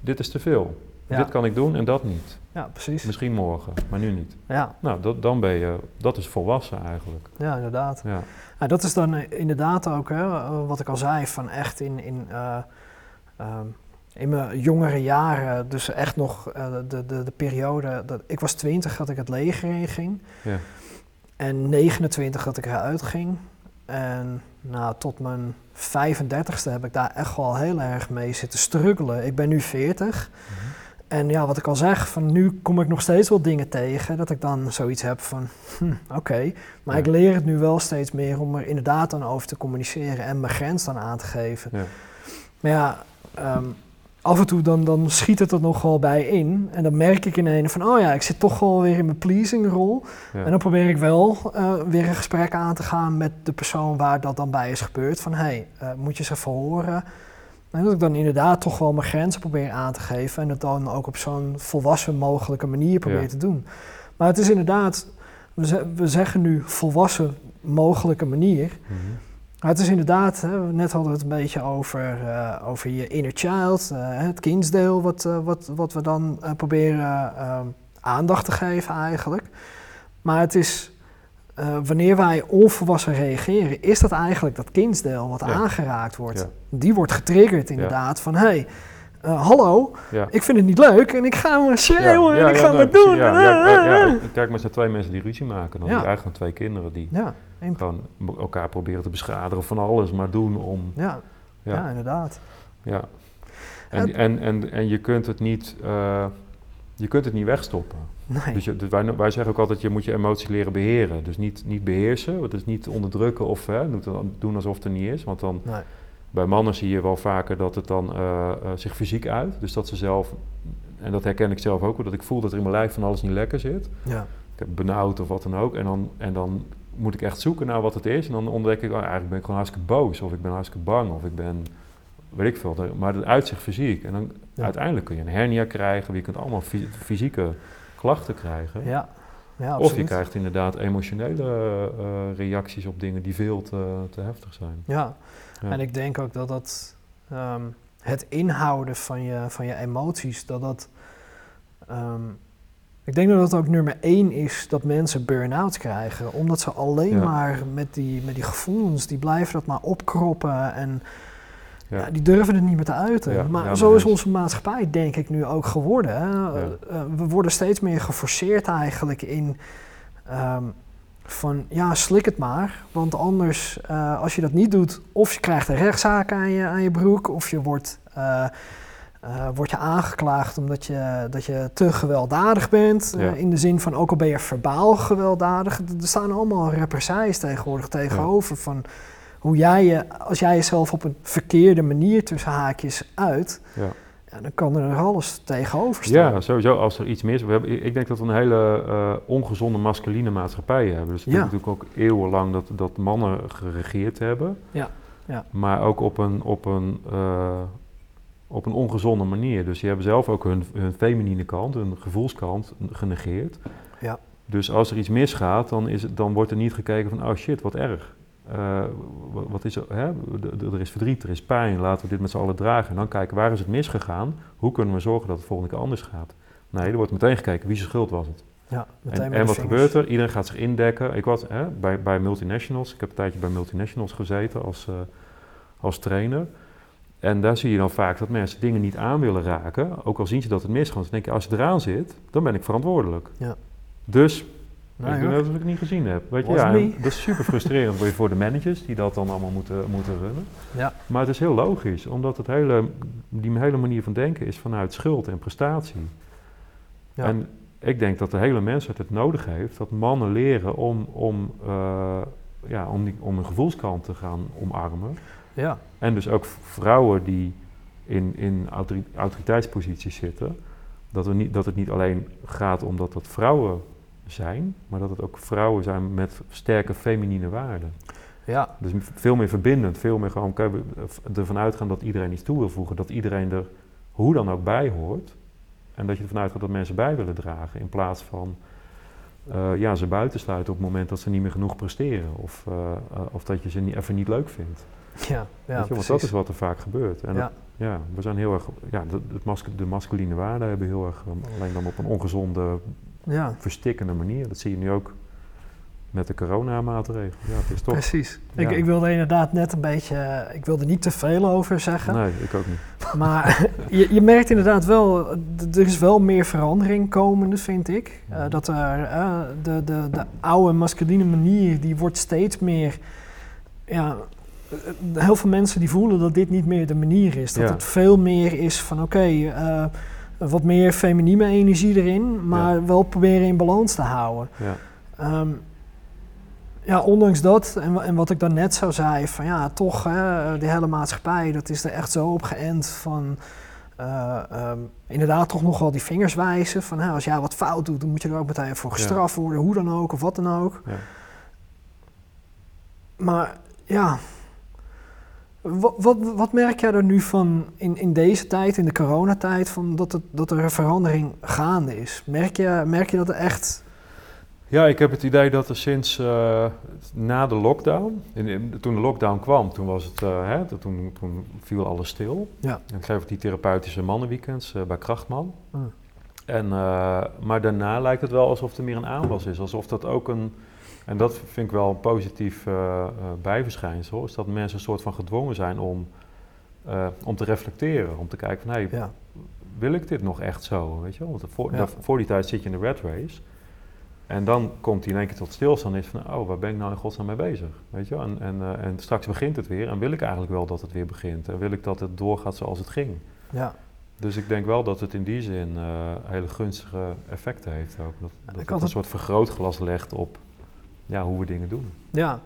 dit is te veel. Ja. Dit kan ik doen en dat niet. ja, precies. Misschien morgen, maar nu niet. Ja, Nou, dat, dan ben je, dat is volwassen eigenlijk. ja, inderdaad. Ja, Ja, dat is dan eh, inderdaad ook hè, eh, wat ik al zei, van echt in, in, eh, ehm, in mijn jongere jaren, dus echt nog eh, de, de, de periode, dat, ik was 20 dat ik het leger in ging. ja, En 29 dat ik eruit ging. En nou, tot mijn 35ste heb ik daar echt wel heel erg mee zitten struggelen. Ik ben nu 40. En ja, wat ik al zeg, van nu kom ik nog steeds wel dingen tegen. Dat ik dan zoiets heb van, hm, oké. Maar Ja. ik leer het nu wel steeds meer om er inderdaad dan over te communiceren en mijn grens dan aan te geven. ja. Maar ja, ehm, af en toe dan, dan schiet het er nog wel bij in. En dan merk ik ineens van, oh ja, ik zit toch wel weer in mijn pleasing rol. ja. En dan probeer ik wel eh, weer een gesprek aan te gaan met de persoon waar dat dan bij is gebeurd. Van, hé, hey, eh, moet je ze even horen? En dat ik dan inderdaad toch wel mijn grenzen probeer aan te geven. En het dan ook op zo'n volwassen mogelijke manier probeer Ja. te doen. Maar het is inderdaad, we, we zeggen nu volwassen mogelijke manier. Mhm. Maar het is inderdaad, hè, net hadden we het een beetje over, eh, over je inner child, eh, het kindsdeel, wat, eh, wat, wat we dan proberen aandacht te geven eigenlijk. Maar het is, wanneer wij onvolwassen reageren, is dat eigenlijk dat kindsdeel wat Ja. aangeraakt wordt. Ja. Die wordt getriggerd inderdaad van, hé, hey, eh, hallo, Ja. ik vind het niet leuk en ik ga maar schreeuwen en ik ga maar doen. Ja, ja, ja, ja. Kijk, maar zijn twee mensen die ruzie maken. Dan eigenlijk twee kinderen die gewoon elkaar proberen te beschadigen van alles, maar doen om... ja, ja. Inderdaad. ja. En, en, en, en je kunt het niet... eh, je kunt het niet wegstoppen. Nee. Dus je, dus wij, wij zeggen ook altijd, je moet je emoties leren beheren. Dus niet, niet beheersen, dus niet onderdrukken of hè, doen- doen alsof het er niet is. Want dan, nee. Bij mannen zie je wel vaker dat het dan eh, eh, zich fysiek uit. Dus dat ze zelf, en dat herken ik zelf ook, dat ik voel dat er in mijn lijf van alles niet lekker zit. Ja. Ik heb benauwd of wat dan ook. En dan, en dan moet ik echt zoeken naar wat het is. En dan ontdek ik, oh, eigenlijk ben ik gewoon hartstikke boos. Of ik ben hartstikke bang. Of ik ben, weet ik veel. Maar het uitzicht fysiek. En dan Ja. uiteindelijk kun je een hernia krijgen. Je kunt allemaal fy- fysieke klachten krijgen. Ja. Ja, of je krijgt inderdaad emotionele eh, reacties op dingen die veel te, te heftig zijn. Ja. Ja. en ik denk ook dat dat ehm, het inhouden van je, van je emoties, dat dat. ehm, ik denk dat dat ook nummer één is dat mensen burn-out krijgen. Omdat ze alleen Ja. maar met die, met die gevoelens, die blijven dat maar opkroppen. En Ja. Ja, die durven het niet meer te uiten. Maar zo is onze maatschappij denk ik nu ook geworden. Eh, we worden steeds meer geforceerd eigenlijk in ehm, van ja, slik het maar. Want anders, eh, als je dat niet doet, of je krijgt een rechtszaak aan je, aan je broek, of je wordt, eh, eh, wordt je aangeklaagd omdat je, dat je te gewelddadig bent. Ja. in de zin van ook al ben je verbaal gewelddadig. Er staan allemaal represailles tegenwoordig tegenover van hoe jij je, als jij jezelf op een verkeerde manier tussen haakjes uit, Ja. Ja, dan kan er alles tegenover staan. Ja, sowieso als er iets mis we hebben, Ik denk dat we een hele eh, ongezonde masculine maatschappij hebben. Dus het Ja. is natuurlijk ook eeuwenlang dat, dat mannen geregeerd hebben. Ja, ja. Maar ook op een, op, een, eh, op een ongezonde manier. Dus die hebben zelf ook hun, hun feminine kant, hun gevoelskant genegeerd. Ja. Dus als er iets misgaat, dan, is het, dan wordt er niet gekeken van, oh shit, wat erg. Eh, wat, is er, hè? Er is verdriet, er is pijn, laten we dit met z'n allen dragen. En dan kijken, waar is het misgegaan? Hoe kunnen we zorgen dat het volgende keer anders gaat? Nee, er wordt meteen gekeken, wie zijn schuld was het? Ja, meteen En, wat vingers. gebeurt er? Iedereen gaat zich indekken. Ik was hè, bij, bij multinationals, ik heb een tijdje bij multinationals gezeten als, eh, als trainer. En daar zie je dan vaak dat mensen dingen niet aan willen raken, ook al zien ze dat het misgaat. Dan denk je, als je eraan zit, dan ben ik verantwoordelijk. Ja. Dus Nou, ik doe joh. net alsof ik het niet gezien heb. Weet je, Was ja, dat is super frustrerend voor de managers die dat dan allemaal moeten, moeten runnen. Ja. Maar het is heel logisch, omdat het hele, die hele manier van denken is vanuit schuld en prestatie. Ja. En ik denk dat de hele mensheid het nodig heeft dat mannen leren om, om, eh, ja, om, die, om een gevoelskant te gaan omarmen. ja, En dus ook vrouwen die in, in autori- autoriteitsposities zitten, dat, we niet, dat het niet alleen gaat om dat dat vrouwen zijn, maar dat het ook vrouwen zijn met sterke feminine waarden. ja, Dus veel meer verbindend, veel meer gewoon v- ervan uitgaan dat iedereen iets toe wil voegen, dat iedereen er hoe dan ook bij hoort. En dat je ervan uitgaat dat mensen bij willen dragen, in plaats van eh, ja, ze buitensluiten op het moment dat ze niet meer genoeg presteren. Of, eh, eh, of dat je ze niet, even niet leuk vindt. ja, ja je, want dat is wat er vaak gebeurt. En ja, dat- ja, we zijn heel erg, ja, de, de masculine waarden hebben heel erg, eh, alleen dan op een ongezonde, ja, verstikkende manier. Dat zie je nu ook met de coronamaatregelen. Ja, het is toch... precies. Ik, Ja. ik wilde inderdaad net een beetje, ik wilde niet te veel over zeggen. Nee, ik ook niet. Maar je, je merkt inderdaad wel, er is wel meer verandering komende, vind ik. Eh, Mhm. dat er eh, de, de, de oude masculine manier, die wordt steeds meer. Ja, eh, heel veel mensen die voelen dat dit niet meer de manier is. Dat Ja. het veel meer is van oké, eh, wat meer feminine energie erin, maar wel proberen in balans te houden. Ja. Ehm, ja, ondanks dat, en, en wat ik dan net zo zei, van ja, toch, hè, die hele maatschappij, dat is er echt zo op geënt van, eh, ehm, inderdaad toch nog wel die vingers wijzen, van hè, als jij wat fout doet, dan moet je er ook meteen voor Ja. gestraft worden, hoe dan ook, of wat dan ook. Ja. Maar ja, wat, wat, wat merk jij er nu van in, in deze tijd, in de coronatijd, van dat, het, dat er een verandering gaande is? Merk je, merk je dat er echt... Ja, ik heb het idee dat er sinds eh, na de lockdown, in, in- toen de lockdown kwam, toen, was het, eh, hè, toen, toen viel alles stil. Ja. En ik geef die therapeutische mannenweekends eh, bij Krachtman. Ah. En, maar daarna lijkt het wel alsof er meer een aanwas is. Alsof dat ook een, en dat vind ik wel een positief eh, eh, bijverschijnsel, is dat mensen een soort van gedwongen zijn om, eh, om te reflecteren. Om te kijken van, hey, Ja, wil ik dit nog echt zo? Weet je wel? Want voor, Ja. daar- voor die tijd zit je in de red race. En dan komt hij in één keer tot stilstand en is van, oh, waar ben ik nou in godsnaam mee bezig? Weet je? En, en, en straks begint het weer en wil ik eigenlijk wel dat het weer begint. En wil ik dat het doorgaat zoals het ging. ja. Dus ik denk wel dat het in die zin hele gunstige effecten heeft ook. Dat, dat het een soort vergrootglas legt op ja, hoe we dingen doen. Ja,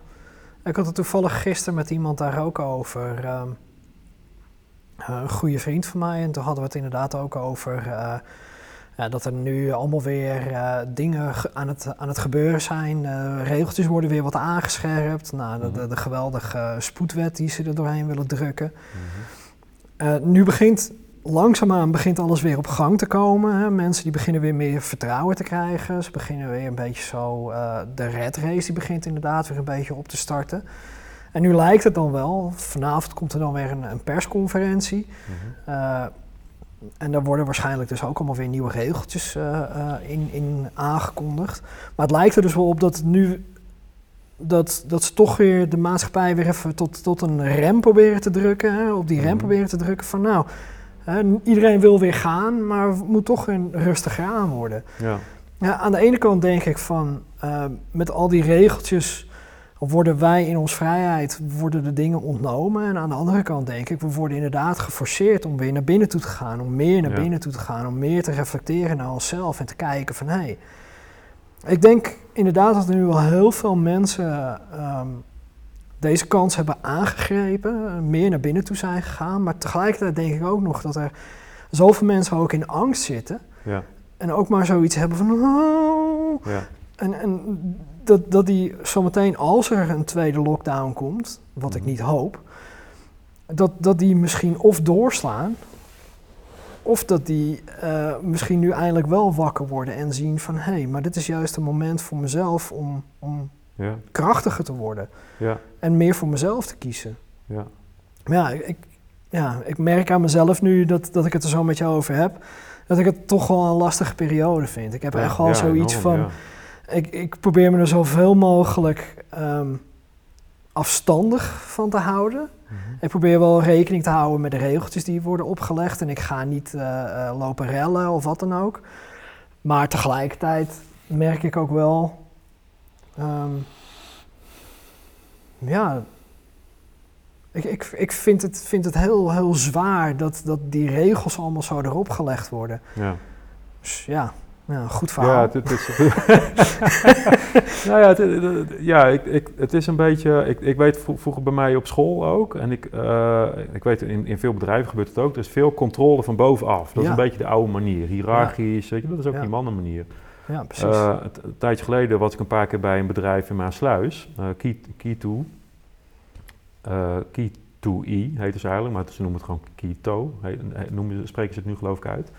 ik had het toevallig gisteren met iemand daar ook over. ehm, eh, een goede vriend van mij. En toen hadden we het inderdaad ook over eh, ja, dat er nu allemaal weer eh, dingen ge- aan het, aan het gebeuren zijn. Regeltjes worden weer wat aangescherpt. Nou, de, de, de geweldige spoedwet die ze er doorheen willen drukken. Eh, nu begint langzaamaan begint alles weer op gang te komen. Hè. Mensen die beginnen weer meer vertrouwen te krijgen. Ze beginnen weer een beetje zo. eh, de red race die begint inderdaad weer een beetje op te starten. En nu lijkt het dan wel. Vanavond komt er dan weer een, een persconferentie. Mhm. Eh, en daar worden waarschijnlijk dus ook allemaal weer nieuwe regeltjes eh, in, in aangekondigd. Maar het lijkt er dus wel op dat nu dat, dat ze toch weer de maatschappij weer even tot, tot een rem proberen te drukken. Hè, op die rem Mhm. proberen te drukken van nou, iedereen wil weer gaan, maar het moet toch een rustiger aan worden. Ja. Ja, aan de ene kant denk ik van eh, met al die regeltjes worden wij in ons vrijheid, worden de dingen ontnomen. En aan de andere kant denk ik, we worden inderdaad geforceerd om weer naar binnen toe te gaan, om meer naar Ja. binnen toe te gaan, om meer te reflecteren naar onszelf en te kijken van hé. Hey, ik denk inderdaad dat er nu wel heel veel mensen ehm, deze kans hebben aangegrepen, meer naar binnen toe zijn gegaan. Maar tegelijkertijd denk ik ook nog dat er zoveel mensen ook in angst zitten. Ja. En ook maar zoiets hebben van. "Oh." Ja. En, en dat, dat die zometeen, als er een tweede lockdown komt, wat ik Mhm. niet hoop, dat, dat die misschien of doorslaan, of dat die eh, misschien nu eindelijk wel wakker worden en zien van hé, hey, maar dit is juist een moment voor mezelf om, om Ja. krachtiger te worden Ja. en meer voor mezelf te kiezen. Ja. Maar ja, ik, ja, ik merk aan mezelf nu dat, dat ik het er zo met jou over heb, dat ik het toch wel een lastige periode vind. Ik heb echt wel Ja, zoiets enorm, van, ik, ik probeer me er zoveel mogelijk ehm, afstandig van te houden. Mhm. Ik probeer wel rekening te houden met de regeltjes die worden opgelegd. En ik ga niet eh, eh, lopen rellen of wat dan ook. Maar tegelijkertijd merk ik ook wel. Ehm, ja. Ik, ik, ik vind het, vind het heel, heel zwaar dat, dat die regels allemaal zo erop gelegd worden. Ja. Dus ja, goed verhaal. Ja, het, is. nou ja, het, het- ja ik, ik, het is een beetje. Ik, ik weet vro- vroeger bij mij op school ook. En ik, eh, ik weet in, in veel bedrijven gebeurt het ook. Er is veel controle van bovenaf. Dat is een beetje de oude manier. Hiërarchisch. Weet je, dat is ook die mannenmanier. Ja, precies. Eh, het- een tijdje geleden was ik een paar keer bij een bedrijf in Maasluis. Key, Key2. Eh Key2E heet ze eigenlijk, maar ze noemen het gewoon noemen ze- spreken ze het nu geloof ik uit.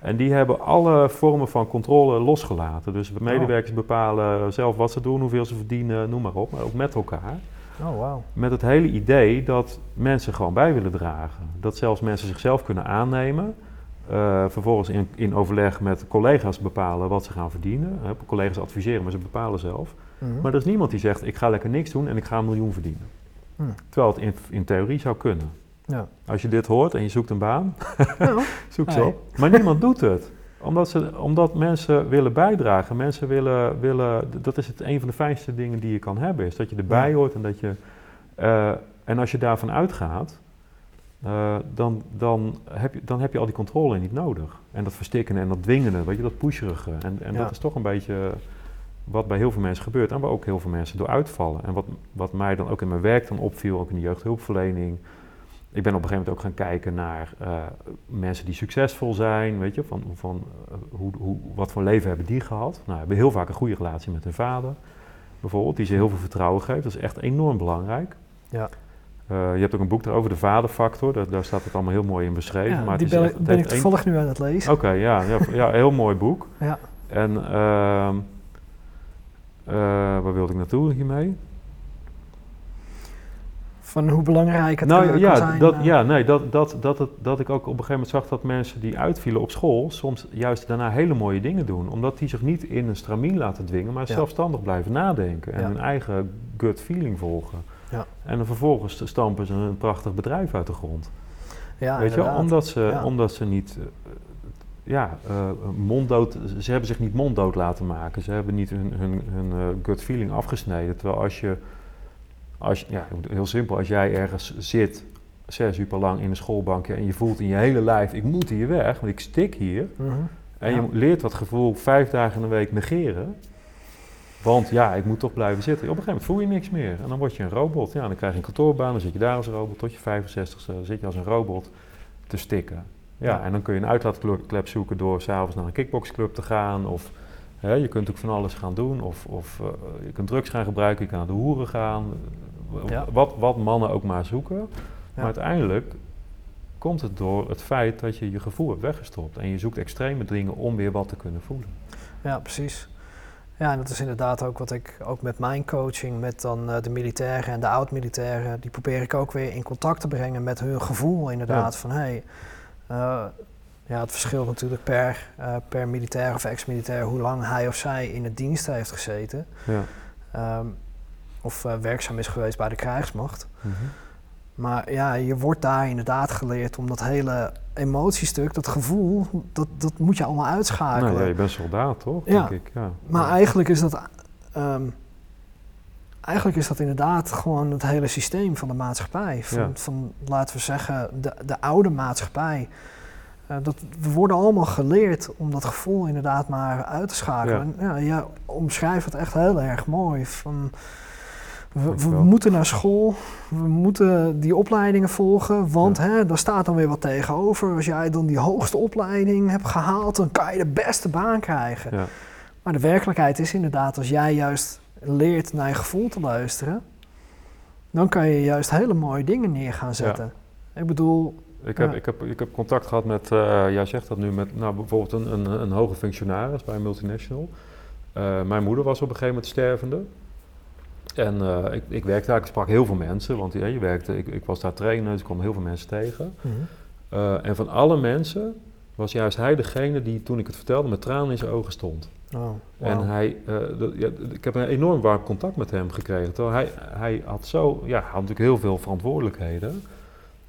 En die hebben alle vormen van controle losgelaten. Dus de medewerkers bepalen zelf wat ze doen, hoeveel ze verdienen, noem maar op. Maar ook met elkaar. oh, wauw. Met het hele idee dat mensen gewoon bij willen dragen. Dat zelfs mensen zichzelf kunnen aannemen. Eh, vervolgens in, in overleg met collega's bepalen wat ze gaan verdienen. Collega's adviseren, maar ze bepalen zelf. Mhm. Maar er is niemand die zegt, ik ga lekker niks doen en ik ga een miljoen verdienen. Hmm. Terwijl het in, in theorie zou kunnen. Ja. Als je dit hoort en je zoekt een baan, Nou, zoek ze op. Maar niemand doet het. Omdat, ze, omdat mensen willen bijdragen. Mensen willen, willen, dat is het een van de fijnste dingen die je kan hebben. Is dat je erbij hoort en dat je... eh, en als je daarvan uitgaat, eh, dan, dan, heb je, dan heb je al die controle niet nodig. En dat verstikken en dat dwingende, weet je, dat pusherige. En, en Ja. dat is toch een beetje wat bij heel veel mensen gebeurt. En waar ook heel veel mensen door uitvallen. En wat, wat mij dan ook in mijn werk dan opviel, ook in de jeugdhulpverlening... Ik ben op een gegeven moment ook gaan kijken naar eh, mensen die succesvol zijn, weet je, van, van eh, hoe, hoe, wat voor leven hebben die gehad. Nou, hebben heel vaak een goede relatie met hun vader, bijvoorbeeld, die ze heel veel vertrouwen geeft. Dat is echt enorm belangrijk. Ja. Eh, je hebt ook een boek daarover, de vaderfactor, daar, daar staat het allemaal heel mooi in beschreven. ja, maar die ben, echt- ben ik een- toevallig nu aan het lezen. Oké, ja, ja, ja, heel mooi boek. Ja. En ehm eh, waar wilde ik naartoe hiermee? Van hoe belangrijk het nou ja, zijn. dat, eh, ja nee, dat, dat, dat, het, dat ik ook op een gegeven moment zag dat mensen die uitvielen op school soms juist daarna hele mooie dingen doen. Omdat die zich niet in een stramien laten dwingen, maar Ja. zelfstandig blijven nadenken en Ja. hun eigen gut feeling volgen. Ja. En dan vervolgens stampen ze een prachtig bedrijf uit de grond. ja, Weet je. Omdat ze, Ja. omdat ze niet, eh, ja, eh, monddood, ze hebben zich niet monddood laten maken. Ze hebben niet hun, hun, hun eh, gut feeling afgesneden. Terwijl als je, als je, ja, heel simpel, als jij ergens zit, zes uur per lang in een schoolbankje en je voelt in je hele lijf, ik moet hier weg, want ik stik hier. Mhm. En Ja. je leert dat gevoel vijf dagen in de week negeren. Want ja, ik moet toch blijven zitten. Op een gegeven moment voel je niks meer. En dan word je een robot. Ja, dan krijg je een kantoorbaan, dan zit je daar als robot. Tot je 65ste dan zit je als een robot te stikken. Ja, en dan kun je een uitlaatklep zoeken door s'avonds naar een kickboxclub te gaan. Of hè, je kunt ook van alles gaan doen. Of, of eh, je kunt drugs gaan gebruiken, je kan naar de hoeren gaan. Ja. Wat, wat mannen ook maar zoeken. Ja. Maar uiteindelijk komt het door het feit dat je je gevoel hebt weggestopt. En je zoekt extreme dingen om weer wat te kunnen voelen. Ja, precies. Ja, en dat is inderdaad ook wat ik ook met mijn coaching, met dan eh, de militairen en de oud-militairen, die probeer ik ook weer in contact te brengen met hun gevoel inderdaad. Van hé, hey, eh, ja, het verschilt natuurlijk per, eh, per militair of ex-militair hoe lang hij of zij in het dienst heeft gezeten. Ja. Ehm, of werkzaam is geweest bij de krijgsmacht. Mhm. Maar ja, je wordt daar inderdaad geleerd om dat hele emotiestuk, dat gevoel, dat, dat moet je allemaal uitschakelen. Nou, ja, je bent soldaat, toch? Ja. Denk ik. Ja. Maar eigenlijk is dat. ehm, eigenlijk is dat inderdaad gewoon het hele systeem van de maatschappij. Van, Ja. van laten we zeggen, de, de oude maatschappij. Eh, dat, we worden allemaal geleerd om dat gevoel inderdaad maar uit te schakelen. En Ja, je omschrijft het echt heel erg mooi. Van, we, moeten naar school, we moeten die opleidingen volgen, want hè, daar staat dan weer wat tegenover. Als jij dan die hoogste opleiding hebt gehaald, dan kan je de beste baan krijgen. Ja. Maar de werkelijkheid is inderdaad, als jij juist leert naar je gevoel te luisteren, dan kan je juist hele mooie dingen neer gaan zetten. Ik bedoel, Ik heb, ik, heb, ik heb contact gehad met, eh jij zegt dat nu, met nou, bijvoorbeeld een, een, een hoge functionaris bij een multinational. Eh, mijn moeder was op een gegeven moment stervende. En eh, ik, ik werkte eigenlijk, ik sprak heel veel mensen, want ja, je werkte, ik, ik was daar trainer, dus ik kwam heel veel mensen tegen. Eh, en van alle mensen was juist hij degene die, toen ik het vertelde, met tranen in zijn ogen stond. oh, En hij, eh, ja, ik heb een enorm warm contact met hem gekregen. Terwijl hij, hij had zo, ja, had natuurlijk heel veel verantwoordelijkheden.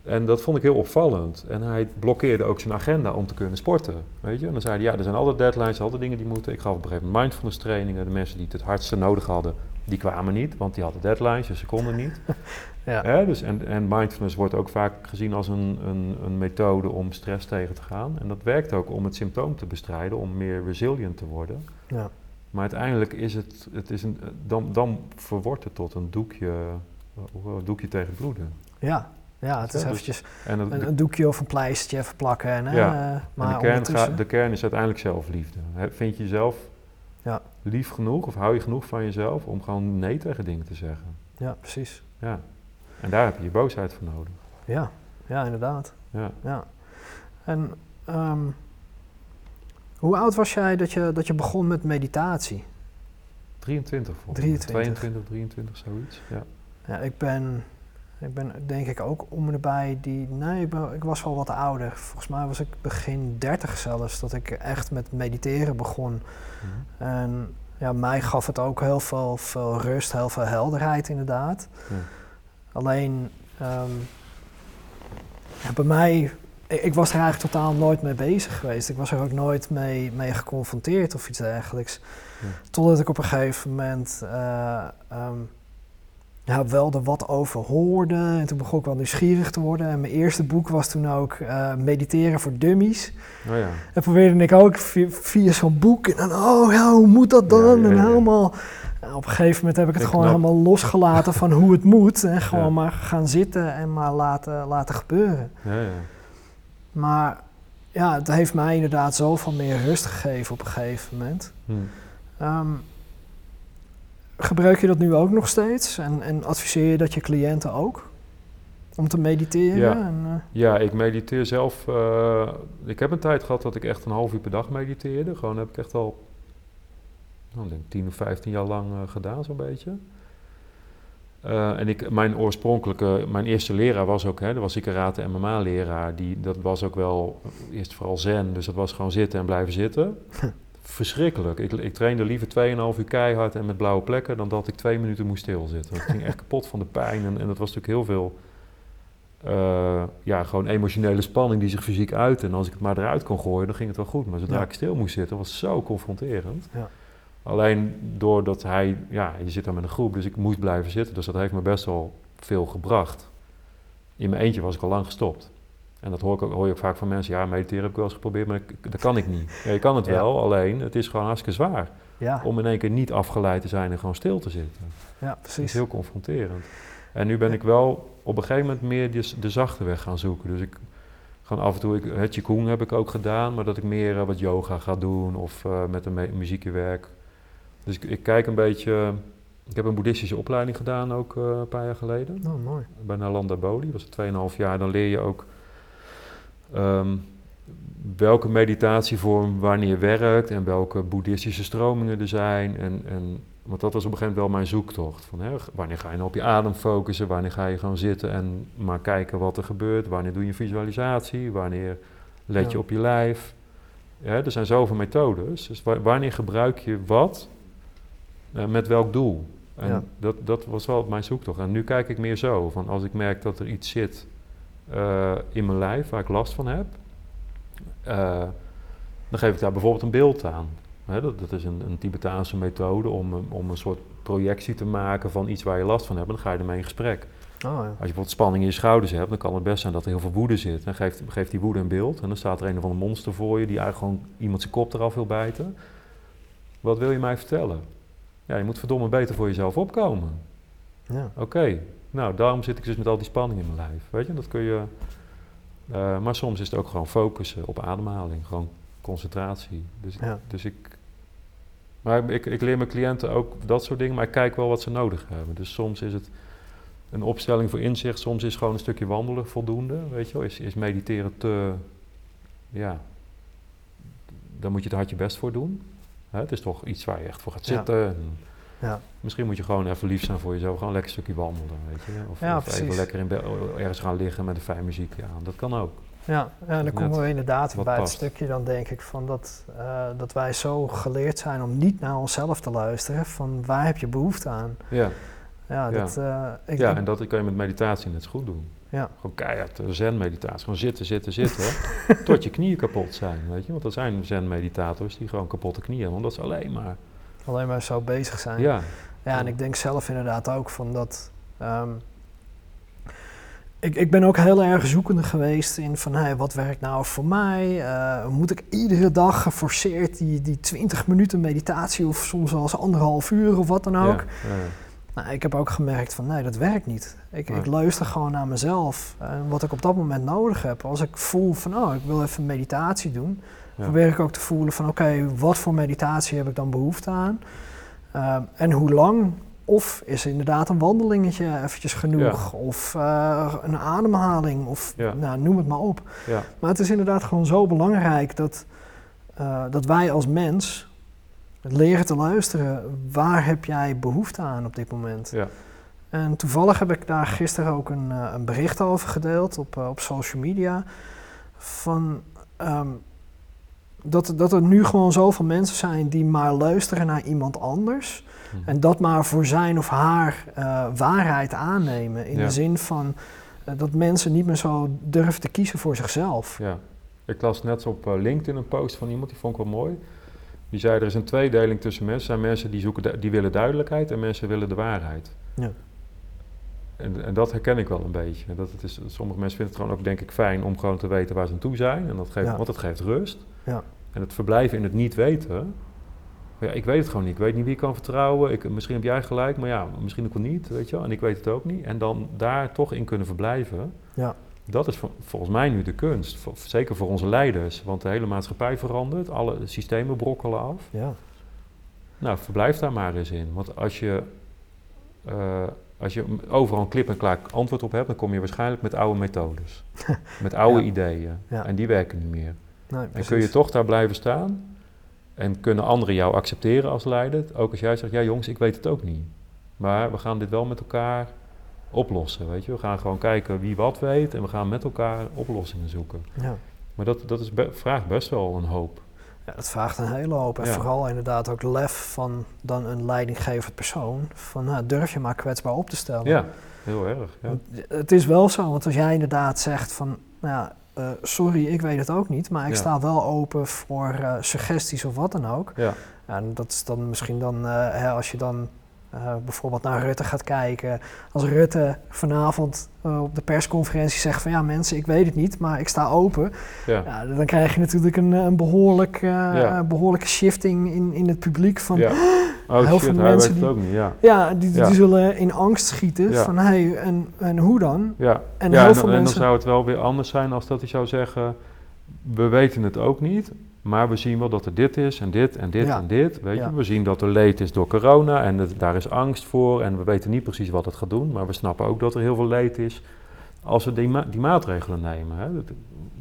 En dat vond ik heel opvallend. En hij blokkeerde ook zijn agenda om te kunnen sporten. Weet je? En dan zei hij, ja, er zijn altijd deadlines, altijd dingen die moeten. Ik gaf op een gegeven moment mindfulness trainingen. De mensen die het het hardste nodig hadden, die kwamen niet. Want die hadden deadlines, dus ze konden niet. ja. Hè, dus en, en mindfulness wordt ook vaak gezien als een, een, een methode om stress tegen te gaan. En dat werkt ook om het symptoom te bestrijden, om meer resilient te worden. Ja. Maar uiteindelijk is het, het is een, dan, dan verwordt het tot een doekje, eh, een doekje tegen bloeden. ja, ja, het is Ja, dus- eventjes En, het- een, een doekje of een pleistertje even plakken. En, hè, Ja. eh, en maar de, kern ondertussen- gaat, de kern is uiteindelijk zelfliefde. Vind je jezelf Ja. lief genoeg of hou je genoeg van jezelf om gewoon nee tegen dingen te zeggen? Ja, precies. Ja. En daar heb je je boosheid voor nodig. Ja, ja inderdaad. Ja. Ja. En ehm, hoe oud was jij dat je, dat je begon met meditatie? 23 volgens mij. 23. 22, 23, zoiets. Ja. Ja, ik ben, ik ben denk ik ook om en nabij die... Nee, ik, ben- ik was wel wat ouder. Volgens mij was ik begin 30 zelfs, dat ik echt met mediteren begon. Mhm. En ja, mij gaf het ook heel veel, veel rust, heel veel helderheid inderdaad. Alleen, ehm, ja, bij mij, ik, was er eigenlijk totaal nooit mee bezig geweest. Ik was er ook nooit mee, mee geconfronteerd of iets dergelijks. Ja. Totdat ik op een gegeven moment eh, ehm, ja, wel er wat over hoorde. En toen begon ik wel nieuwsgierig te worden. En mijn eerste boek was toen ook eh, Mediteren voor Dummies. Oh ja. En probeerde ik ook via, via zo'n boek. En dan, oh ja, hoe moet dat dan? Ja, ja, En helemaal... En op een gegeven moment heb ik het Ik gewoon knap. helemaal losgelaten van hoe het moet. En gewoon maar gaan zitten en maar laten, laten gebeuren. Ja, ja. Maar ja, het heeft mij inderdaad zoveel meer rust gegeven op een gegeven moment. Hm. Ehm, gebruik je dat nu ook nog steeds? En, en adviseer je dat je cliënten ook? Om te mediteren? Ja. En, eh, Ja, ik mediteer zelf. eh, ik heb een tijd gehad dat ik echt een half uur per dag mediteerde. Gewoon heb ik echt al, nou, denk 10 of 15 jaar lang eh, gedaan, zo'n beetje. En ik, mijn oorspronkelijke, mijn eerste leraar was ook, hè, dat was die karate en MMA-leraar. Die, dat was ook wel eerst vooral zen, dus dat was gewoon zitten en blijven zitten. Verschrikkelijk. Ik, ik trainde liever 2,5 uur keihard en met blauwe plekken dan dat ik twee minuten moest stilzitten. Ik ging echt kapot van de pijn en, en dat was natuurlijk heel veel eh, ja, gewoon emotionele spanning die zich fysiek uitte. En als ik het maar eruit kon gooien, dan ging het wel goed. Maar zodra Ja. ik stil moest zitten, was het zo confronterend. Ja. Alleen doordat hij, ja, je zit daar met een groep, dus ik moest blijven zitten. Dus dat heeft me best wel veel gebracht. In mijn eentje was ik al lang gestopt. En dat hoor, ik ook, hoor je ook vaak van mensen. Ja, mediteren heb ik wel eens geprobeerd, maar ik- dat kan ik niet. Ja, je kan het Ja. wel, alleen het is gewoon hartstikke zwaar. ja, Om in één keer niet afgeleid te zijn en gewoon stil te zitten. ja, Dat is precies. heel confronterend. En nu ben ik wel op een gegeven moment meer de, de zachte weg gaan zoeken. Dus ik gewoon af en toe, ik, het Qigong heb ik ook gedaan, maar dat ik meer eh, wat yoga ga doen of eh, met een me- muziekje werk. Dus ik, ik kijk een beetje, ik heb een boeddhistische opleiding gedaan ook eh, een paar jaar geleden. Oh, mooi. Bij Nalanda Bodhi, dat was het 2,5 jaar. Dan leer je ook ehm, welke meditatievorm wanneer werkt en welke boeddhistische stromingen er zijn. En, en, want dat was op een gegeven moment wel mijn zoektocht. Van, hè, wanneer ga je nou op je adem focussen? Wanneer ga je gewoon zitten en maar kijken wat er gebeurt? Wanneer doe je visualisatie? Wanneer let je Ja. op je lijf? Ja, er zijn zoveel methodes. Dus wa- wanneer gebruik je wat? eh, met welk doel? En Ja. dat, dat was wel mijn zoektocht. En nu kijk ik meer zo, van als ik merk dat er iets zit eh, in mijn lijf waar ik last van heb, eh, dan geef ik daar bijvoorbeeld een beeld aan. Dat, dat is een, een Tibetaanse methode om, een- om een soort projectie te maken van iets waar je last van hebt. En dan ga je ermee in gesprek. Oh, ja. Als je bijvoorbeeld spanning in je schouders hebt, dan kan het best zijn dat er heel veel woede zit. Dan geeft, geeft die woede een beeld en dan staat er een of ander monster voor je die eigenlijk gewoon iemand zijn kop eraf wil bijten. Wat wil je mij vertellen? Ja, je moet verdomme beter voor jezelf opkomen. ja. Oké, nou daarom zit ik dus met al die spanning in mijn lijf. Weet je, dat kun je. eh, maar soms is het ook gewoon focussen op ademhaling, gewoon concentratie. Dus, Ja. dus ik. Maar ik, ik leer mijn cliënten ook dat soort dingen, maar ik kijk wel wat ze nodig hebben. Dus soms is het een opstelling voor inzicht, soms is gewoon een stukje wandelen voldoende. Weet je wel, is, is mediteren te. Ja. Dan moet je er hard je best voor doen. Hè, het is toch iets waar je echt voor gaat Ja. zitten. en- Ja. Misschien moet je gewoon even lief zijn voor jezelf. Gewoon lekker stukje wandelen, weet je. Of, Ja, of even lekker in ergens gaan liggen met een fijn muziekje aan. Dat kan ook. Ja, ja, dan komen we inderdaad bij het stukje dan denk ik van dat, eh, dat wij zo geleerd zijn om niet naar onszelf te luisteren van waar heb je behoefte aan. Ja, Ja, Ja. dat, eh, ik, ja en dat kan je met meditatie net zo goed doen. Ja. Gewoon keihard eh, zen-meditatie. Gewoon zitten, zitten, zitten. tot je knieën kapot zijn, weet je. Want er zijn zen-meditators die gewoon kapotte knieën hebben. Omdat ze alleen maar... alleen maar zo bezig zijn. Ja, Ja, en ik denk zelf inderdaad ook van dat. ehm, ik, ik ben ook heel erg zoekende geweest in van hey, wat werkt nou voor mij? Eh, moet ik iedere dag geforceerd die, die 20 minuten meditatie of soms wel eens anderhalf uur of wat dan ook? Ja, ja, Nou, ik heb ook gemerkt van nee, dat werkt niet. Ik, ik luister gewoon naar mezelf en wat ik op dat moment nodig heb. Als ik voel van oh, ik wil even meditatie doen, ja. probeer ik ook te voelen van oké, wat voor meditatie heb ik dan behoefte aan? Ehm, en hoe lang? Of is inderdaad een wandelingetje eventjes genoeg? Of eh, een ademhaling? Of Ja. nou, noem het maar op. Ja. Maar het is inderdaad gewoon zo belangrijk dat, eh, dat wij als mens leren te luisteren. Waar heb jij behoefte aan op dit moment? Ja. En toevallig heb ik daar gisteren ook een, eh, een bericht over gedeeld op, op social media. Van ehm, dat, dat er nu gewoon zoveel mensen zijn die maar luisteren naar iemand anders. Hm. En dat maar voor zijn of haar eh, waarheid aannemen. In Ja. de zin van eh, dat mensen niet meer zo durven te kiezen voor zichzelf. Ja, ik las net op eh, LinkedIn een post van iemand, die vond ik wel mooi. Die zei, er is een tweedeling tussen mensen. Er zijn mensen die, zoeken die willen duidelijkheid en mensen willen de waarheid. Ja. En, en dat herken ik wel een beetje. Dat het is, sommige mensen vinden het gewoon ook, denk ik, fijn om gewoon te weten waar ze aan toe zijn. En dat geeft, Ja. Want dat geeft rust. Ja. En het verblijven in het niet weten. Ja, ik weet het gewoon niet. Ik weet niet wie ik kan vertrouwen. Ik, misschien heb jij gelijk, maar ja, misschien ook wel niet. Weet je wel? En ik weet het ook niet. En dan daar toch in kunnen verblijven. Ja. Dat is vol- volgens mij nu de kunst. Zeker voor onze leiders. Want de hele maatschappij verandert. Alle systemen brokkelen af. Ja. Nou, verblijf daar maar eens in. Want als je, eh, als je overal een klip en klaar antwoord op hebt, dan kom je waarschijnlijk met oude methodes. met oude Ja. ideeën. Ja. En die werken niet meer. Nee, En kun je toch daar blijven staan. En kunnen anderen jou accepteren als leider. Ook als jij zegt, ja jongens, ik weet het ook niet. Maar we gaan dit wel met elkaar oplossen, weet je. We gaan gewoon kijken wie wat weet en we gaan met elkaar oplossingen zoeken. Ja. Maar dat, dat is vraagt best wel een hoop. Ja, dat vraagt een hele hoop. En Ja. vooral inderdaad ook lef van dan een leidinggevend persoon. Van nou, durf je maar kwetsbaar op te stellen. Ja, heel erg. Ja. Het is wel zo, want als jij inderdaad zegt van, nou ja, eh, sorry, ik weet het ook niet, maar ik sta wel open voor eh, suggesties of wat dan ook. Ja, Ja, en dat is dan misschien dan, eh, hè, als je dan eh, bijvoorbeeld naar Rutte gaat kijken. Als Rutte vanavond eh, op de persconferentie zegt van, ja mensen, ik weet het niet, maar ik sta open. ja. Ja, dan krijg je natuurlijk een, een behoorlijk, eh, Ja. behoorlijke shifting in, in het publiek van, ja. Oh heel shit, veel mensen die- niet, ja. ja, die, zullen in angst schieten van, hé, hey, en, en hoe dan? Ja, En ja heel en, veel en dan zou het wel weer anders zijn als dat hij zou zeggen... we weten het ook niet, maar we zien wel dat er dit is en dit en dit Ja. en dit. Weet Ja. je? We zien dat er leed is door corona en het- daar is angst voor... en we weten niet precies wat het gaat doen... maar we snappen ook dat er heel veel leed is als we die, ma- die maatregelen nemen. Hè? Dat-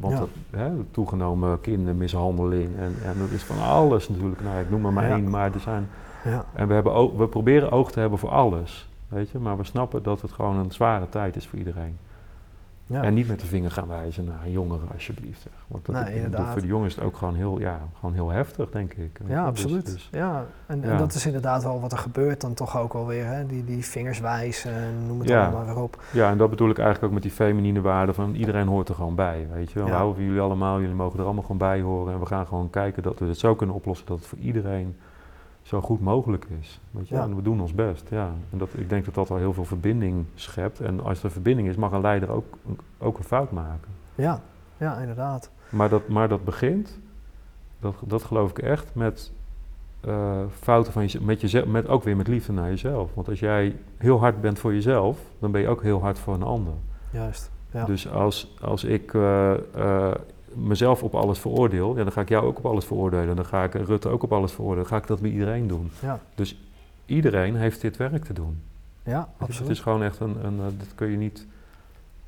Want Ja. dat, hè, toegenomen kindermishandeling en, en dat is van alles natuurlijk. Nou, ik noem er maar Ja. één, maar er zijn... Ja, En we, hebben ook, we proberen oog te hebben voor alles, weet je. Maar we snappen dat het gewoon een zware tijd is voor iedereen. Ja. En niet met de vinger gaan wijzen naar jongeren, alsjeblieft. Zeg. Want dat, Nee, voor de jongens is het ook gewoon heel, ja, gewoon heel heftig, denk ik. Ja, Dus- absoluut. dus- ja. En, en dat is inderdaad wel wat er gebeurt dan toch ook wel weer. Hè? Die, die vingers wijzen en noem het Ja. allemaal weer op. ja, en dat bedoel ik eigenlijk ook met die feminine waarde van iedereen hoort er gewoon bij, weet je. wel. We houden van jullie allemaal, jullie mogen er allemaal gewoon bij horen. En we gaan gewoon kijken dat we het zo kunnen oplossen dat het voor iedereen zo goed mogelijk is. Weet je? Ja. En we doen ons best, ja. En dat, ik denk dat dat wel heel veel verbinding schept. En als er verbinding is, mag een leider ook, ook een fout maken. Ja, ja inderdaad. Maar dat, maar dat begint, dat, dat geloof ik echt, met eh, fouten van jezelf, met jezelf, met ook weer met liefde naar jezelf. Want als jij heel hard bent voor jezelf, dan ben je ook heel hard voor een ander. Juist. Ja. Dus als, als ik eh, eh, mezelf op alles veroordeel, ja, dan ga ik jou ook op alles veroordelen. Dan ga ik Rutte ook op alles veroordelen. Dan ga ik dat bij iedereen doen. Ja. Dus iedereen heeft dit werk te doen. ja, je, Het absoluut. is gewoon echt een, een eh, dat kun je niet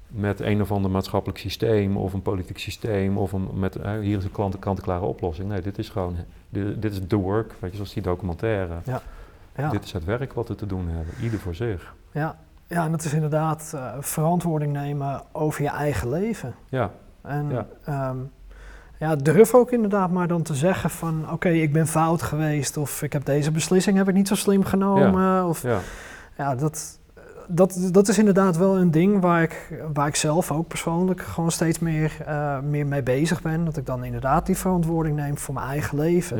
met een of ander maatschappelijk systeem of een politiek systeem of een, met eh, hier is een klant- kant-en-klare oplossing. Nee, dit is gewoon, dit, dit is the work, weet je, zoals die documentaire. Ja. Dit is het werk wat we te doen hebben, ieder voor zich. Ja. ja, en dat is inderdaad eh, verantwoording nemen over je eigen leven. Ja, En Ja. ja, durf ook inderdaad maar dan te zeggen van... oké, ik ben fout geweest of ik heb deze beslissing heb ik niet zo slim genomen. Of, ja, ja, dat, dat, dat is inderdaad wel een ding waar ik, waar ik zelf ook persoonlijk gewoon steeds meer, eh, meer mee bezig ben. Dat ik dan inderdaad die verantwoording neem voor mijn eigen leven.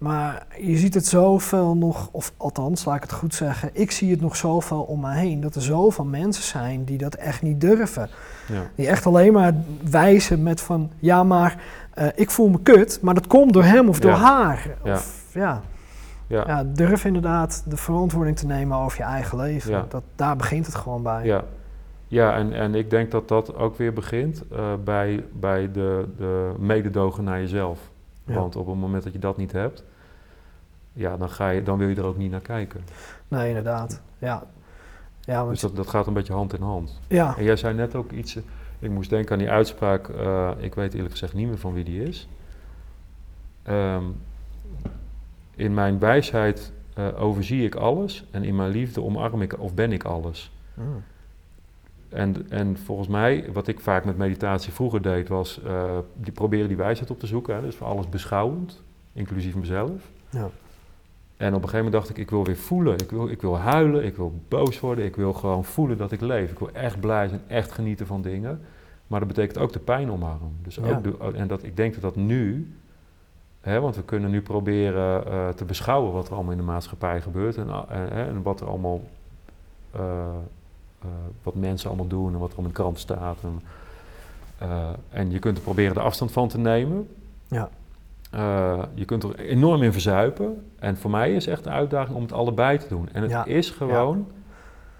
Maar je ziet het zoveel nog, of althans, laat ik het goed zeggen, ik zie het nog zoveel om me heen. Dat er zoveel mensen zijn die dat echt niet durven. ja, Die echt alleen maar wijzen met van, ja maar eh, ik voel me kut, maar dat komt door hem of door haar. Ja. Of, ja. ja, Ja, durf inderdaad de verantwoording te nemen over je eigen leven. Ja. Dat, daar begint het gewoon bij. ja. Ja, en, en ik denk dat dat ook weer begint eh, bij, bij de, de mededogen naar jezelf. Ja. Want op het moment dat je dat niet hebt, ja, dan, ga je, dan wil je er ook niet naar kijken. Nee, inderdaad. Ja, ja, want, Dus dat, dat gaat een beetje hand in hand. ja. En jij zei net ook iets, eh, ik moest denken aan die uitspraak, eh, ik weet eerlijk gezegd niet meer van wie die is. Ehm, in mijn wijsheid eh, overzie ik alles en in mijn liefde omarm ik of ben ik alles. Mm. En, en volgens mij, wat ik vaak met meditatie vroeger deed, was eh, die proberen die wijsheid op te zoeken. Hè, dus voor alles beschouwend, inclusief mezelf. ja. En op een gegeven moment dacht ik, ik wil weer voelen. Ik wil, ik wil huilen, ik wil boos worden, ik wil gewoon voelen dat ik leef. Ik wil echt blij zijn, echt genieten van dingen. Maar dat betekent ook de pijn omarmen. Dus ook Ja. de, en dat, ik denk dat dat nu, hè, want we kunnen nu proberen eh, te beschouwen wat er allemaal in de maatschappij gebeurt. En, eh, en, en wat er allemaal, eh, wat mensen allemaal doen en wat er om de krant staat. En, eh, en je kunt er proberen de afstand van te nemen. Ja. Eh, je kunt er enorm in verzuipen. En voor mij is echt de uitdaging om het allebei te doen. En het Ja. is gewoon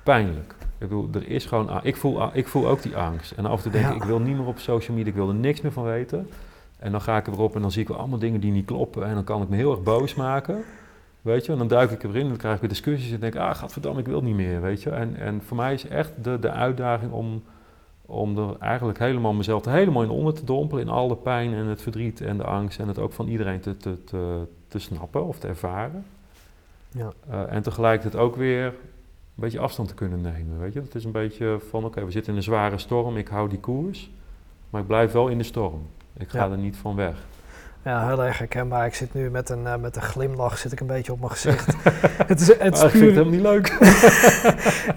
pijnlijk. Ik bedoel, er is gewoon, ik, voel, ik voel ook die angst. En af en toe denk ik, Ja. ik wil niet meer op social media, ik wil er niks meer van weten. En dan ga ik erop en dan zie ik wel allemaal dingen die niet kloppen. En dan kan ik me heel erg boos maken. Weet je, en dan duik ik erin en dan krijg ik weer discussies en denk ik, ah, gadverdamme, ik wil niet meer, weet je. En, en voor mij is echt de, de uitdaging om, om er eigenlijk helemaal mezelf er helemaal in onder te dompelen, in al de pijn en het verdriet en de angst en het ook van iedereen te, te, te, te snappen of te ervaren. Ja. Eh, en tegelijkertijd ook weer een beetje afstand te kunnen nemen, weet je. Het is een beetje van, oké, we zitten in een zware storm, ik hou die koers, maar ik blijf wel in de storm. Ik ga Ja. er niet van weg. Ja, heel erg herkenbaar. Ik zit nu met een, eh, met een glimlach zit ik een beetje op mijn gezicht. het is, het is Ah, ik vind puur, helemaal niet leuk.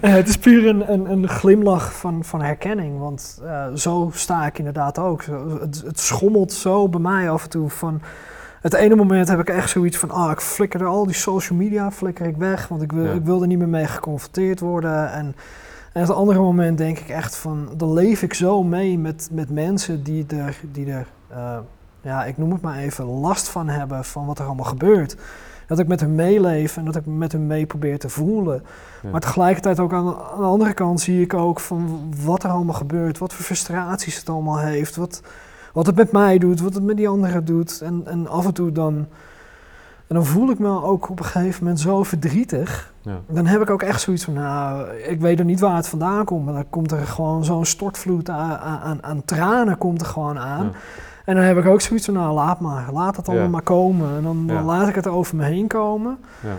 Het is puur een, een, een glimlach van, van herkenning. Want eh, zo sta ik inderdaad ook. Zo, het, het schommelt zo bij mij af en toe van... Het ene moment heb ik echt zoiets van... Ah, ik flikker er al die social media flikker ik weg. Want ik wil, Ja. ik wil er niet meer mee geconfronteerd worden. En, en het andere moment denk ik echt van... Dan leef ik zo mee met, met mensen die er... Die er eh, ja, ik noem het maar even, last van hebben van wat er allemaal gebeurt. Dat ik met hun meeleef en dat ik met hun mee probeer te voelen. Ja. Maar tegelijkertijd ook aan, aan de andere kant zie ik ook van wat er allemaal gebeurt, wat voor frustraties het allemaal heeft, wat, wat het met mij doet, wat het met die anderen doet. En, en af en toe dan, en dan voel ik me ook op een gegeven moment zo verdrietig. Ja. Dan heb ik ook echt zoiets van, nou, ik weet er niet waar het vandaan komt, maar dan komt er gewoon zo'n stortvloed aan, aan, aan tranen komt er gewoon aan. Ja. En dan heb ik ook zoiets van, nou, laat maar, laat het allemaal Ja. maar komen. En dan, dan Ja. laat ik het over me heen komen. Ja.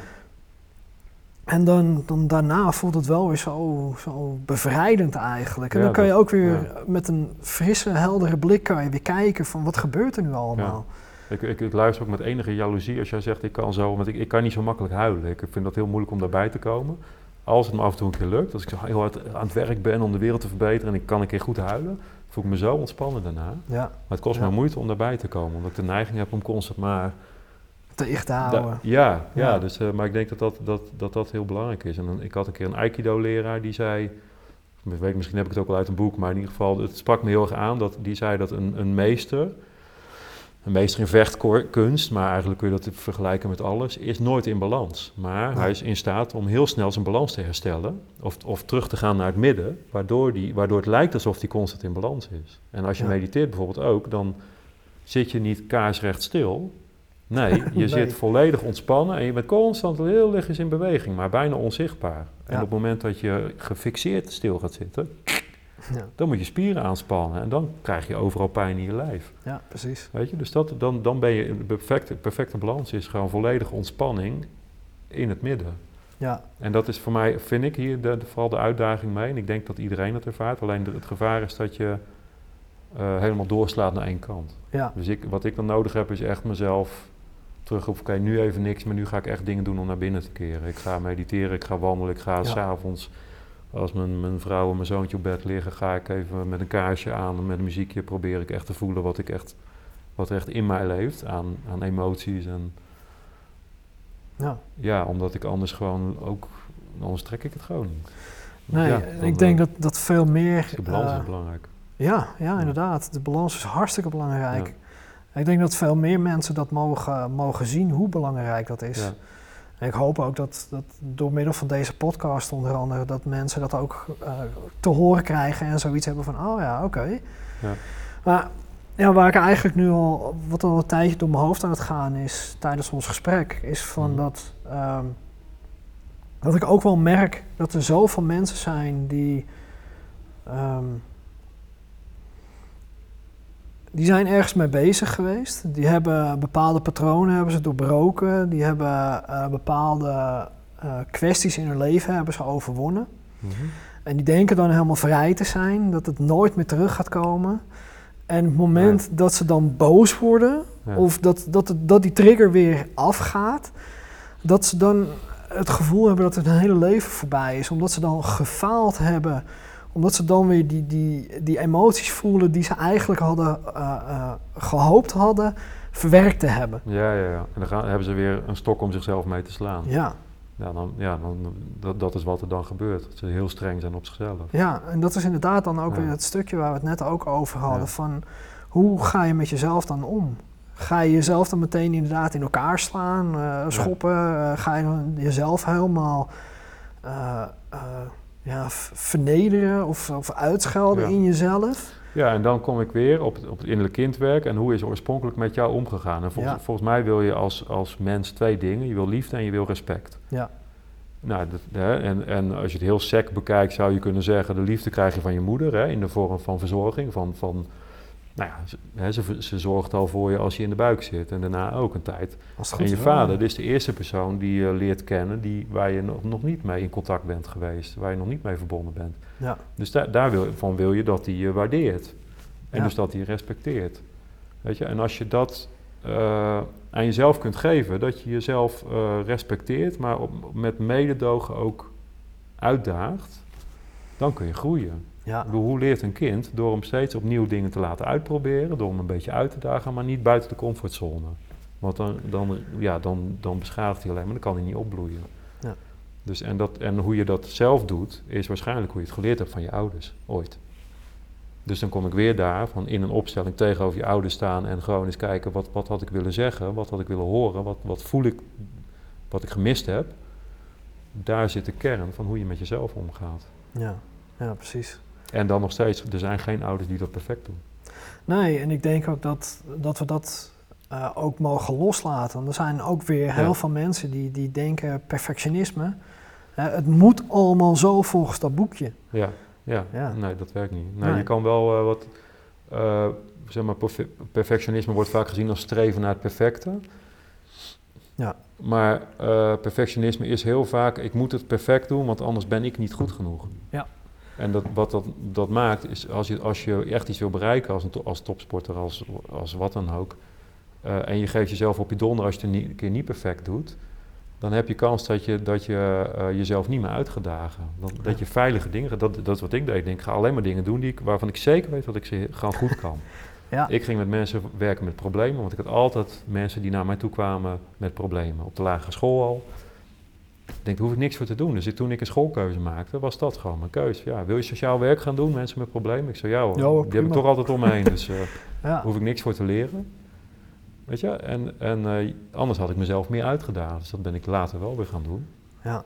En dan, dan daarna voelt het wel weer zo, zo bevrijdend eigenlijk. En dan kan je ook weer met een frisse, heldere blik kan je weer kijken van wat gebeurt er nu allemaal. Ik, ik, ik luister ook met enige jaloezie als jij zegt ik kan zo, want ik, ik kan niet zo makkelijk huilen. Ik vind dat heel moeilijk om daarbij te komen. Als het me af en toe een keer lukt, als ik zo heel hard aan het werk ben om de wereld te verbeteren en ik kan een keer goed huilen, voel ik me zo ontspannen daarna. Ja, Maar het kost Ja. me moeite om daarbij te komen, omdat ik de neiging heb om constant maar... tegen te houden. ja, ja, Ja. Dus, eh, maar ik denk dat dat, dat, dat dat heel belangrijk is. En dan, ik had een keer een Aikido-leraar die zei, weet, misschien heb ik het ook wel uit een boek, maar in ieder geval, het sprak me heel erg aan, dat, die zei dat een, een meester, een meester in vechtkunst, maar eigenlijk kun je dat vergelijken met alles, is nooit in balans. Maar hij is in staat om heel snel zijn balans te herstellen, of, of terug te gaan naar het midden, waardoor, die, waardoor het lijkt alsof hij constant in balans is. En als je Ja. mediteert bijvoorbeeld ook, dan zit je niet kaarsrecht stil. Nee, je Nee. zit volledig ontspannen en je bent constant heel lichtjes in beweging, maar bijna onzichtbaar. En op het moment dat je gefixeerd stil gaat zitten, Ja, dan moet je spieren aanspannen en dan krijg je overal pijn in je lijf. ja, precies. Weet je, dus dat, dan, dan ben je, de perfecte, perfecte balans is gewoon volledige ontspanning in het midden. Ja, En dat is voor mij, vind ik hier de, de- vooral de uitdaging mee. En ik denk dat iedereen dat ervaart. Alleen de- het gevaar is dat je eh, helemaal doorslaat naar één kant. ja, Dus ik, wat ik dan nodig heb is echt mezelf terug op, oké, nu even niks, maar nu ga ik echt dingen doen om naar binnen te keren. Ik ga mediteren, ik ga wandelen, ik ga Ja. s'avonds, als mijn, mijn vrouw en mijn zoontje op bed liggen, ga ik even met een kaarsje aan en met een muziekje probeer ik echt te voelen wat, ik echt, wat er echt in mij leeft aan, aan emoties. En ja. ja, omdat ik anders gewoon ook, anders trek ik het gewoon niet. Nee, Ja, ik denk eh, dat, dat veel meer... De balans eh, is belangrijk. Ja, ja, inderdaad. De balans is hartstikke belangrijk. Ik denk dat veel meer mensen dat mogen, mogen zien hoe belangrijk dat is. Ja. En ik hoop ook dat, dat door middel van deze podcast onder andere, dat mensen dat ook eh, te horen krijgen en zoiets hebben van, oh ja, oké. Ja. Maar ja, waar ik eigenlijk nu al, wat al een tijdje door mijn hoofd aan het gaan is tijdens ons gesprek, is van Mhm. dat, ehm, dat ik ook wel merk dat er zoveel mensen zijn die, ehm, die zijn ergens mee bezig geweest. Die hebben bepaalde patronen hebben ze doorbroken. Die hebben eh, bepaalde eh, kwesties in hun leven hebben ze overwonnen. Mhm. En die denken dan helemaal vrij te zijn, dat het nooit meer terug gaat komen. En het moment dat ze dan boos worden, Ja. of dat, dat, dat die trigger weer afgaat, dat ze dan het gevoel hebben dat het hun hele leven voorbij is. Omdat ze dan gefaald hebben. Omdat ze dan weer die, die, die emoties voelen die ze eigenlijk hadden eh, eh, gehoopt hadden verwerkt te hebben. Ja, ja, ja. En dan gaan, hebben ze weer een stok om zichzelf mee te slaan. Ja, Ja, dan, ja dan, dat, dat is wat er dan gebeurt. Dat ze heel streng zijn op zichzelf. ja, en dat is inderdaad dan ook Ja. weer het stukje waar we het net ook over hadden. Ja. Van hoe ga je met jezelf dan om? Ga je jezelf dan meteen inderdaad in elkaar slaan, eh, schoppen? Ga je dan jezelf helemaal ja, vernederen of, of uitschelden Ja. in jezelf? Ja, en dan kom ik weer op het, op het innerlijk kindwerk. En hoe is oorspronkelijk met jou omgegaan? En Ja. volgens mij wil je als, als mens twee dingen. Je wil liefde en je wil respect. Ja. Nou, dat, hè, en, en als je het heel sec bekijkt, zou je kunnen zeggen... de liefde krijg je van je moeder, hè, in de vorm van verzorging. Van, van, nou ja, ze, ze, ze zorgt al voor je als je in de buik zit. En daarna ook een tijd. Als het En goed je vader, dit is de eerste persoon die je leert kennen... Die, waar je nog, nog niet mee in contact bent geweest. Waar je nog niet mee verbonden bent. Ja, Dus daar, daar wil, van wil je dat hij je waardeert. En Ja. dus dat hij je respecteert. Weet je? En als je dat eh, aan jezelf kunt geven, dat je jezelf eh, respecteert, maar op, met mededogen ook uitdaagt, dan kun je groeien. Ja, bedoel, hoe leert een kind? Door hem steeds opnieuw dingen te laten uitproberen, door hem een beetje uit te dagen, maar niet buiten de comfortzone. Want dan, dan, ja, dan, dan beschadigt hij alleen maar, dan kan hij niet opbloeien. Ja. Dus en, dat, en hoe je dat zelf doet, is waarschijnlijk hoe je het geleerd hebt van je ouders, ooit. Dus dan kom ik weer daar, van in een opstelling tegenover je ouders staan en gewoon eens kijken, wat, wat had ik willen zeggen, wat had ik willen horen, wat, wat voel ik, wat ik gemist heb. Daar zit de kern van hoe je met jezelf omgaat. ja, ja, precies. En dan nog steeds, er zijn geen ouders die dat perfect doen. Nee, en ik denk ook dat, dat we dat eh, ook mogen loslaten. Want er zijn ook weer heel Ja. veel mensen die, die denken perfectionisme. het moet allemaal zo volgens dat boekje. Ja, ja. Ja. nee, dat werkt niet. Nee, Nee. Je kan wel eh, wat, eh, zeg maar, perfe- perfectionisme wordt vaak gezien als streven naar het perfecte. Ja. Maar perfectionisme is heel vaak, ik moet het perfect doen, want anders ben ik niet goed genoeg. Ja. En dat, wat dat, dat maakt, is als je, als je echt iets wil bereiken als, een als topsporter, als, als wat dan ook, uh, en je geeft jezelf op je donder als je het een, een keer niet perfect doet, dan heb je kans dat je, dat je uh, jezelf niet meer uitgedagen. Dat, ja. dat je veilige dingen, dat, dat is wat ik deed. Ik denk, ik ga alleen maar dingen doen die ik, waarvan ik zeker weet dat ik ze gewoon goed kan. Ja. Ik ging met mensen werken met problemen, want ik had altijd mensen die naar mij toe kwamen met problemen. Op de lagere school al. Ik denk, daar hoef ik niks voor te doen. Dus toen ik een schoolkeuze maakte, was dat gewoon mijn keuze. Ja, wil je sociaal werk gaan doen, mensen met problemen? Ik zei, ja hoor, ja, die heb ik toch altijd om me heen, dus uh, ja. hoef ik niks voor te leren. Weet je, en, en uh, anders had ik mezelf meer uitgedaagd. Dus dat ben ik later wel weer gaan doen. Ja.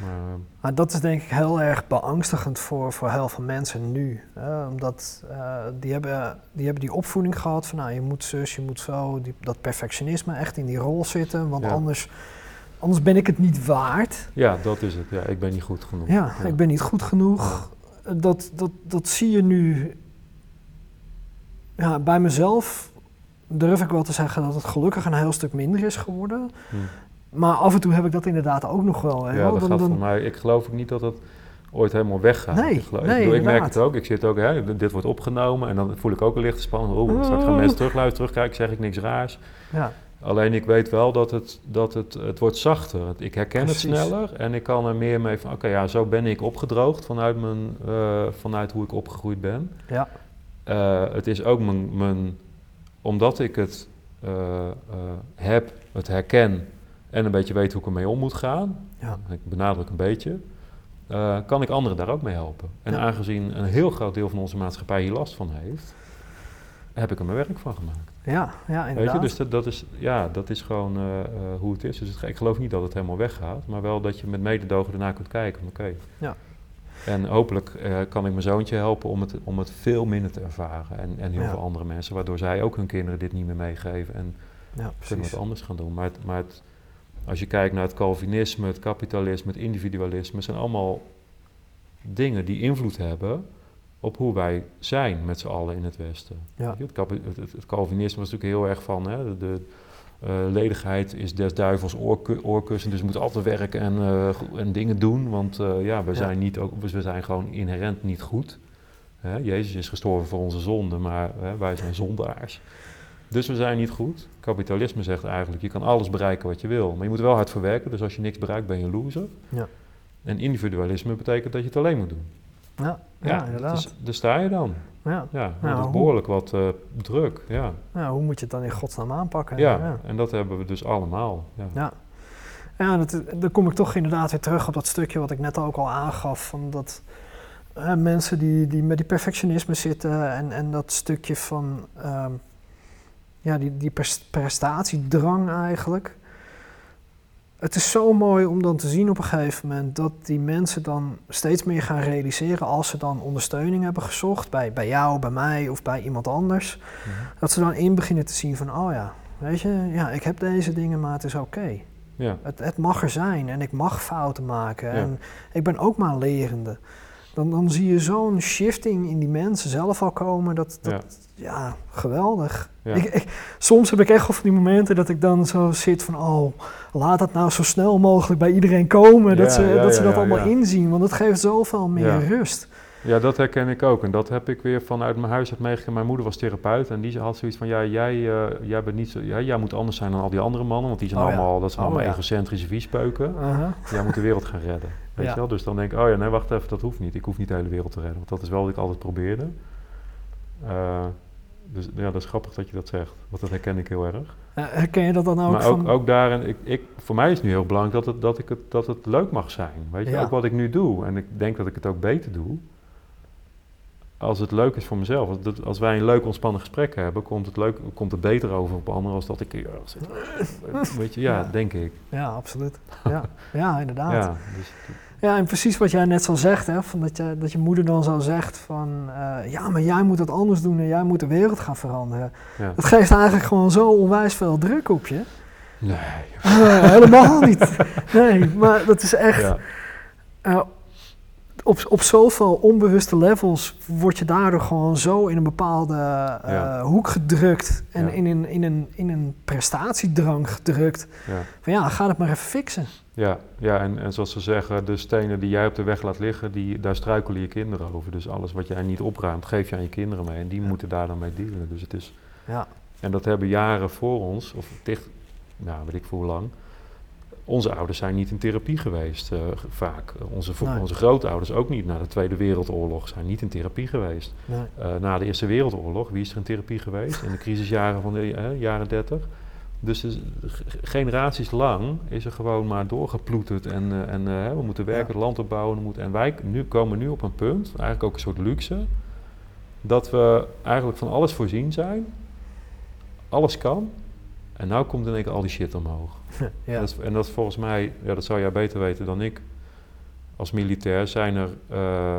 Maar, maar dat is denk ik heel erg beangstigend voor, voor heel veel mensen nu. Hè? Omdat uh, die, hebben, die hebben die opvoeding gehad van nou, je moet zus, je moet zo, die, dat perfectionisme echt in die rol zitten. Want Ja. anders, anders ben ik het niet waard. ja, dat is het. Ja, ik ben niet goed genoeg. Ja, ik ben niet goed genoeg. Dat, dat, dat zie je nu ja, bij mezelf. Durf ik wel te zeggen dat het gelukkig een heel stuk minder is geworden. Hm. Maar af en toe heb ik dat inderdaad ook nog wel. hè. Ja, dat Dan- gaat dan- voor mij. Ik geloof ook niet dat dat ooit helemaal weggaat. Nee, ik, geloof- nee, ik, ik merk het ook. Ik zit ook, hè, dit wordt opgenomen en dan voel ik ook een lichte spanning. Oeh, straks gaan Oh. mensen terugluisteren, terugkijken, zeg ik niks raars. ja, Alleen ik weet wel dat het, dat het, het wordt zachter. Ik herken Precies. het sneller en ik kan er meer mee van, oké, ja, zo ben ik opgedroogd vanuit, mijn, eh, vanuit hoe ik opgegroeid ben. ja, Eh, het is ook mijn, mijn omdat ik het eh, heb, het herken en een beetje weet hoe ik ermee om moet gaan, ja, ik benadruk een beetje, kan ik anderen daar ook mee helpen. En Ja. aangezien een heel groot deel van onze maatschappij hier last van heeft, heb ik er mijn werk van gemaakt. Ja, ja, Weet inderdaad. je, dus dat, dat, is, ja, dat is gewoon eh, eh, hoe het is. Dus het- ik geloof niet dat het helemaal weggaat, maar wel dat je met mededogen ernaar kunt kijken. Oké. Ja. En hopelijk eh, kan ik mijn zoontje helpen om het, om het veel minder te ervaren. En, en heel Ja. veel andere mensen, waardoor zij ook hun kinderen dit niet meer meegeven. En ja, kunnen wat anders gaan doen. Maar, het, maar het, als je kijkt naar het Calvinisme, het kapitalisme, het individualisme, zijn allemaal dingen die invloed hebben op hoe wij zijn met z'n allen in het Westen. Ja. Het, kapi- het, het- het Calvinisme was natuurlijk heel erg van hè, de, de eh, ledigheid is des duivels oorku- oorkussen, dus je moet altijd werken en, eh, en dingen doen, want eh, ja, we, Ja. Zijn niet ook, we zijn gewoon inherent niet goed. Hè, Jezus is gestorven voor onze zonden, maar hè, wij zijn zondaars. Dus we zijn niet goed. Kapitalisme zegt eigenlijk, je kan alles bereiken wat je wil, maar je moet wel hard voor werken. Dus als je niks bereikt, ben je een loser. Ja. En individualisme betekent dat je het alleen moet doen. Ja, ja, inderdaad. Dus, daar sta je dan. ja. Ja, dat is hoe- behoorlijk wat eh, druk. Ja. ja, hoe moet je het dan in godsnaam aanpakken? Ja, ja. en dat hebben we dus allemaal. Ja. Ja, ja dat, dan kom ik toch inderdaad weer terug op dat stukje wat ik net ook al aangaf. Van dat eh, mensen die, die met die perfectionisme zitten en, en dat stukje van ehm, ja, die, die pres- prestatiedrang eigenlijk. Het is zo mooi om dan te zien op een gegeven moment dat die mensen dan steeds meer gaan realiseren als ze dan ondersteuning hebben gezocht bij, bij jou, bij mij of bij iemand anders. Mhm. Dat ze dan in beginnen te zien van, oh ja, weet je, ja, ik heb deze dingen, maar het is oké. Ja. Het, het mag er zijn en ik mag fouten maken. Ja. En ik ben ook maar lerende. Dan, dan zie je zo'n shifting in die mensen zelf al komen. Dat, dat ja. geweldig. Ja. Ik, ik- soms heb ik echt wel van die momenten dat ik dan zo zit van... oh, laat dat nou zo snel mogelijk bij iedereen komen. dat ze, dat, ze allemaal inzien. Want dat geeft zoveel meer rust. ja, dat herken ik ook. En dat heb ik weer vanuit mijn huis uit meegekregen. Mijn moeder was therapeut en die had zoiets van... Ja, jij, eh, jij, bent niet zo, ja, jij moet anders zijn dan al die andere mannen. Want die zijn Oh ja. allemaal, dat zijn Oh allemaal ja. egocentrische viespeuken. Aha. Jij moet de wereld gaan redden. Weet Ja. je wel? Dus dan denk ik, oh ja, nee, wacht even, dat hoeft niet. Ik hoef niet de hele wereld te redden. Want dat is wel wat ik altijd probeerde. Eh, dus ja, dat is grappig dat je dat zegt. Want dat herken ik heel erg. Herken je dat dan ook maar ook, van... ook daarin, ik, ik, voor mij is het nu heel belangrijk dat het, dat, ik het, dat het leuk mag zijn. Weet je, Ja. ook wat ik nu doe. En ik denk dat ik het ook beter doe. Als het leuk is voor mezelf. Als, dat- als wij een leuk ontspannen gesprek hebben, komt het, leuk, komt het beter over op anderen als dat ik hier zit. Weet je, ja, Ja. denk ik. Ja, absoluut. Ja, ja inderdaad. Ja, dus, Ja, en precies wat jij net zo zegt, hè, van dat, je, dat je moeder dan zo zegt van... eh, ja, maar jij moet het anders doen en jij moet de wereld gaan veranderen. ja. Dat geeft eigenlijk gewoon zo onwijs veel druk op je. Nee. Eh, helemaal niet. Nee, maar dat is echt... Ja. eh, op, op zoveel onbewuste levels word je daardoor gewoon zo in een bepaalde eh, Ja. hoek gedrukt en Ja. in, een, in, een, in een prestatiedrang gedrukt. Ja. Van ja, ga het maar even fixen. Ja, ja en, en zoals ze zeggen, de stenen die jij op de weg laat liggen, die, daar struikelen je kinderen over. Dus alles wat jij niet opruimt, geef je aan je kinderen mee. En die moeten daar dan mee dealen. Dus het is, Ja, en dat hebben jaren voor ons, of dicht, nou weet ik voor hoe lang. Onze ouders zijn niet in therapie geweest, eh, vaak. Onze, Nee. onze grootouders ook niet. Na de Tweede Wereldoorlog zijn niet in therapie geweest. nee. Eh, na de Eerste Wereldoorlog, wie is er in therapie geweest? In de crisisjaren van de eh, jaren 30. Dus generaties lang is er gewoon maar doorgeploeterd. En, en we moeten werken, Ja. land opbouwen. we moeten- en wij nu, komen nu op een punt, eigenlijk ook een soort luxe, dat we eigenlijk van alles voorzien zijn. Alles kan. En nou komt in één keer al die shit omhoog. ja. Dat is- en dat is volgens mij, ja, dat zou jij beter weten dan ik. Als militair zijn er, eh,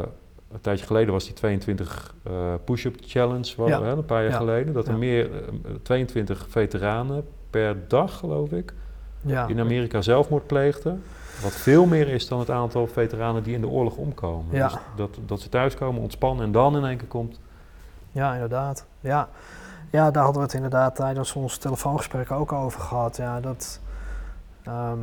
een tijdje geleden was die 22 eh, push-up challenge, wa- Ja. hè, een paar jaar Ja. geleden. Dat er meer, eh, 22 veteranen per dag, geloof ik, in Amerika zelfmoord pleegden. Wat veel meer is dan het aantal veteranen die in de oorlog omkomen. Dus dat, dat ze thuiskomen, ontspannen en dan in één keer komt. Ja, inderdaad. Ja. Ja, daar hadden we het inderdaad tijdens ons telefoongesprek ook over gehad. Ja, dat, ehm,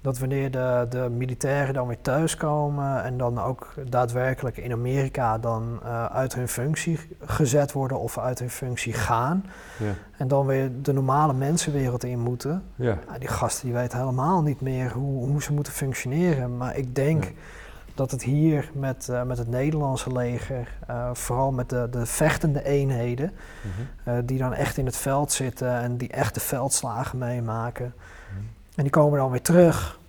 dat wanneer de, de militairen dan weer thuiskomen en dan ook daadwerkelijk in Amerika dan eh, uit hun functie gezet worden of uit hun functie gaan Ja. en dan weer de normale mensenwereld in moeten. Ja. Ja, die gasten die weten helemaal niet meer hoe, hoe ze moeten functioneren. Maar ik denk Ja. Dat het hier met, eh, met het Nederlandse leger, eh, vooral met de, de vechtende eenheden, Mhm. eh, die dan echt in het veld zitten en die echt de veldslagen meemaken. Mhm. En die komen dan weer terug.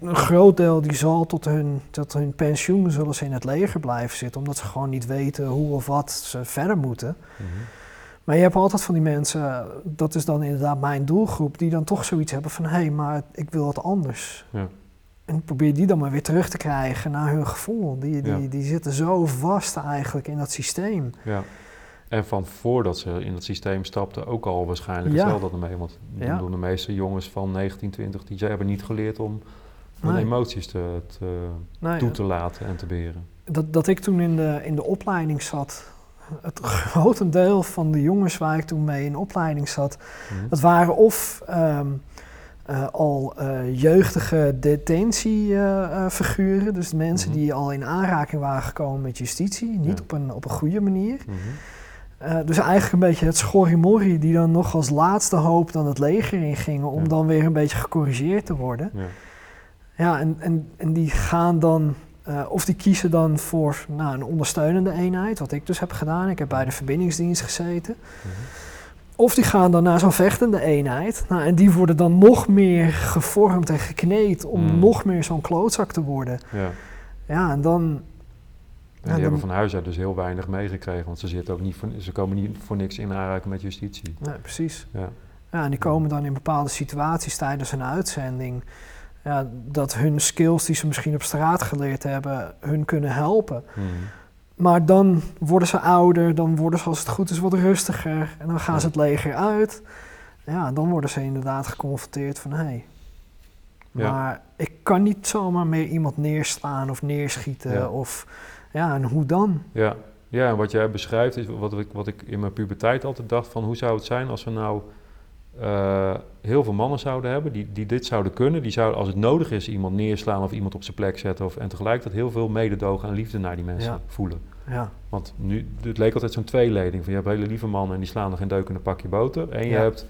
Een groot deel die zal tot hun, tot hun pensioen zullen ze in het leger blijven zitten, omdat ze gewoon niet weten hoe of wat ze verder moeten. Mhm. Maar je hebt altijd van die mensen, dat is dan inderdaad mijn doelgroep, die dan toch zoiets hebben van hé, hey, maar ik wil wat anders. Ja. En probeer die dan maar weer terug te krijgen naar hun gevoel. Die, die, Ja. die zitten zo vast eigenlijk in dat systeem. Ja. En van voordat ze in het systeem stapten ook al waarschijnlijk Ja. hetzelfde ermee. Want Ja. doen de meeste jongens van 19, 20, die ze hebben niet geleerd om hun Nee. emoties te, te, toe te laten en te beheren. dat, dat ik toen in de, in de opleiding zat, het grote deel van de jongens waar ik toen mee in opleiding zat, Mhm. dat waren of ehm, eh, al eh, jeugdige detentiefiguren, dus mensen Mhm. die al in aanraking waren gekomen met justitie, niet Ja. op, een, op een goede manier. Mhm. Eh, dus eigenlijk een beetje het schorrimorrie die dan nog als laatste hoop dan het leger ingingen om Ja. dan weer een beetje gecorrigeerd te worden. Ja. Ja, en, en, en die gaan dan, of die kiezen dan voor nou, een ondersteunende eenheid, wat ik dus heb gedaan. Ik heb bij de verbindingsdienst gezeten. Mhm. Of die gaan dan naar zo'n vechtende eenheid. Nou, en die worden dan nog meer gevormd en gekneed om Mm. nog meer zo'n klootzak te worden. ja. Ja, en dan... En Ja, die dan- hebben van huis uit dus heel weinig meegekregen, want ze, zitten ook niet voor, ze komen niet voor niks in aanraking met justitie. Nee, precies. Ja. Ja, en die komen dan in bepaalde situaties tijdens een uitzending. Ja, dat hun skills die ze misschien op straat geleerd hebben, hun kunnen helpen. Mhm. Maar dan worden ze ouder, dan worden ze als het goed is wat rustiger. En dan gaan Ja. ze het leger uit. Ja, dan worden ze inderdaad geconfronteerd van... hé, hey, Ja. maar ik kan niet zomaar meer iemand neerslaan of neerschieten. Ja. Of, ja, en hoe dan? Ja. ja, en wat jij beschrijft is wat ik, wat ik in mijn puberteit altijd dacht van hoe zou het zijn als we nou eh, heel veel mannen zouden hebben die, die dit zouden kunnen. Die zouden als het nodig is iemand neerslaan of iemand op zijn plek zetten. Of, en tegelijkertijd heel veel mededogen en liefde naar die mensen Ja. voelen. Ja, Want nu, het leek altijd zo'n tweeleding. Van je hebt hele lieve mannen en die slaan er geen deuk in een pakje boter. En je Ja. hebt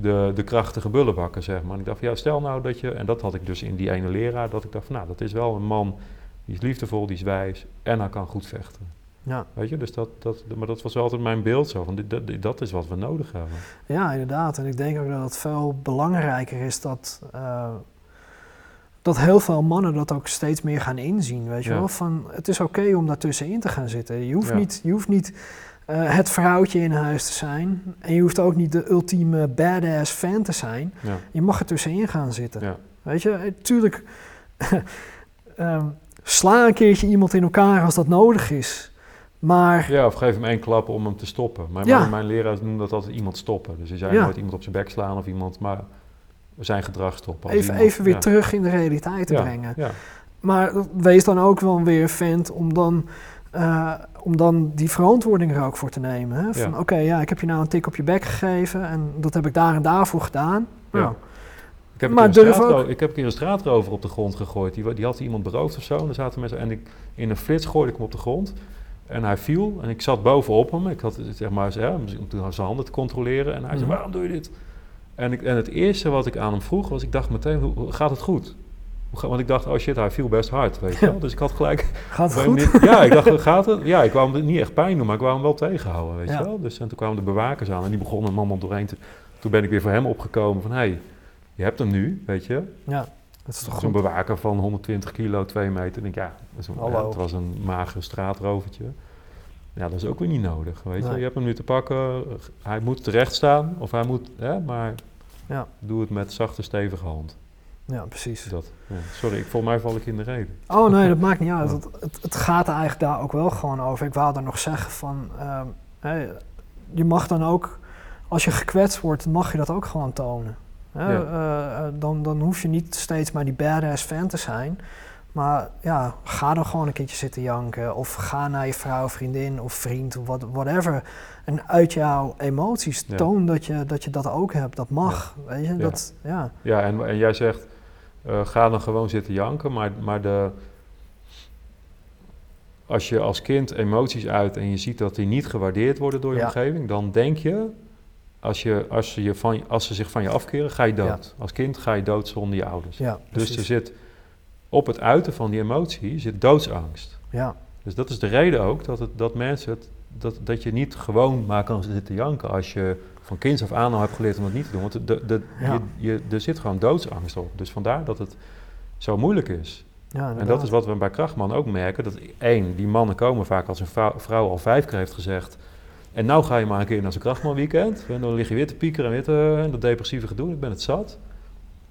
de, de krachtige bullenbakken, zeg maar. En ik dacht van ja, stel nou dat je... En dat had ik dus in die ene leraar. Dat ik dacht van nou, dat is wel een man... Die is liefdevol, die is wijs en hij kan goed vechten. Ja. Weet je, dus dat, dat, maar dat was wel altijd mijn beeld zo. Van dit, dat, dat is wat we nodig hebben. ja, inderdaad. En ik denk ook dat het veel belangrijker is dat... eh, dat heel veel mannen dat ook steeds meer gaan inzien, weet je Ja. wel? Van, het is oké om daartussenin te gaan zitten. Je hoeft Ja. niet, je hoeft niet eh, het vrouwtje in huis te zijn. En je hoeft ook niet de ultieme badass fan te zijn. Ja, Je mag er tussenin gaan zitten. Weet je, eh, tuurlijk... ehm, sla een keertje iemand in elkaar als dat nodig is. Maar ja, of geef hem één klap om hem te stoppen. Maar Ja. mijn, mijn leraar noemde dat altijd iemand stoppen. Dus hij zei Ja. nooit iemand op zijn bek slaan of iemand... Maar zijn gedrag stoppen. Even, iemand- even weer ja. terug in de realiteit te brengen. Ja, maar wees dan ook wel weer vent om dan, uh, om dan die verantwoording er ook voor te nemen. Hè? Van oké, ja, ik heb je nou een tik op je bek gegeven en dat heb ik daar en daarvoor gedaan. Ja. Nou, ik heb, maar durf ook... ik heb een keer een straatrover op de grond gegooid. Die, die had iemand beroofd of zo. En, zaten mensen, en ik, in een flits gooide ik hem op de grond. En hij viel en ik zat bovenop hem. Ik had zeg maar ja, om zijn handen te controleren. En hij zei, mhm. waarom doe je dit? En, ik, en het eerste wat ik aan hem vroeg was, ik dacht meteen, hoe, gaat het goed? Want ik dacht, oh shit, hij viel best hard, weet je wel. Dus ik had gelijk... Gaat het goed? Niet, ja, ik dacht, gaat het? Ja, ik wou hem niet echt pijn doen, maar ik wou hem wel tegenhouden, weet je wel. Dus en toen kwamen de bewakers aan en die begonnen hem allemaal doorheen te... Toen ben ik weer voor hem opgekomen van, hé, hey, je hebt hem nu, weet je. Ja, dat is toch Zo'n bewaker van 120 kilo, 2 meter. denk ik, ja, ja, het was een mager straatrovertje. Ja, dat is ook weer niet nodig, weet je. Je hebt hem nu te pakken, hij moet terecht staan, of hij moet, hè, maar ja. doe het met zachte, stevige hand. Ja, precies. Dat, ja. Sorry, ik, volgens mij val ik in de reden. Oh nee, dat maakt niet uit. Het, het, het, gaat er eigenlijk daar ook wel gewoon over. Ik wou er nog zeggen van, uh, je mag dan ook, als je gekwetst wordt, mag je dat ook gewoon tonen. Ja. Uh, dan, dan hoef je niet steeds maar die badass fan te zijn. Maar ja, ga dan gewoon een keertje zitten janken. Of ga naar je vrouw, vriendin of vriend of whatever. En uit jouw emoties toon dat je, dat je dat ook hebt. Dat mag. Weet je? Dat, ja. ja, en, en jij zegt, uh, ga dan gewoon zitten janken. Maar, maar de, als je als kind emoties uit en je ziet dat die niet gewaardeerd worden door je omgeving, dan denk je, als, je, als, je van, als ze zich van je afkeren, ga je dood. Als kind ga je dood zonder je ouders. dus er zit op het uiten van die emotie zit doodsangst. Ja. Dus dat is de reden ook dat, het, dat mensen het, dat, dat je niet gewoon maar kan zitten janken als je van kinds af aan al hebt geleerd om het niet te doen. Want de, de, je, je, er zit gewoon doodsangst op. Dus vandaar dat het zo moeilijk is. Ja, en dat is wat we bij Krachtman ook merken. Dat één, die mannen komen vaak als een vrouw, vrouw al vijf keer heeft gezegd... En nou ga je maar een keer naar zo'n krachtman weekend. En dan lig je weer te piekeren en weer en dat depressieve gedoe. Ik ben het zat.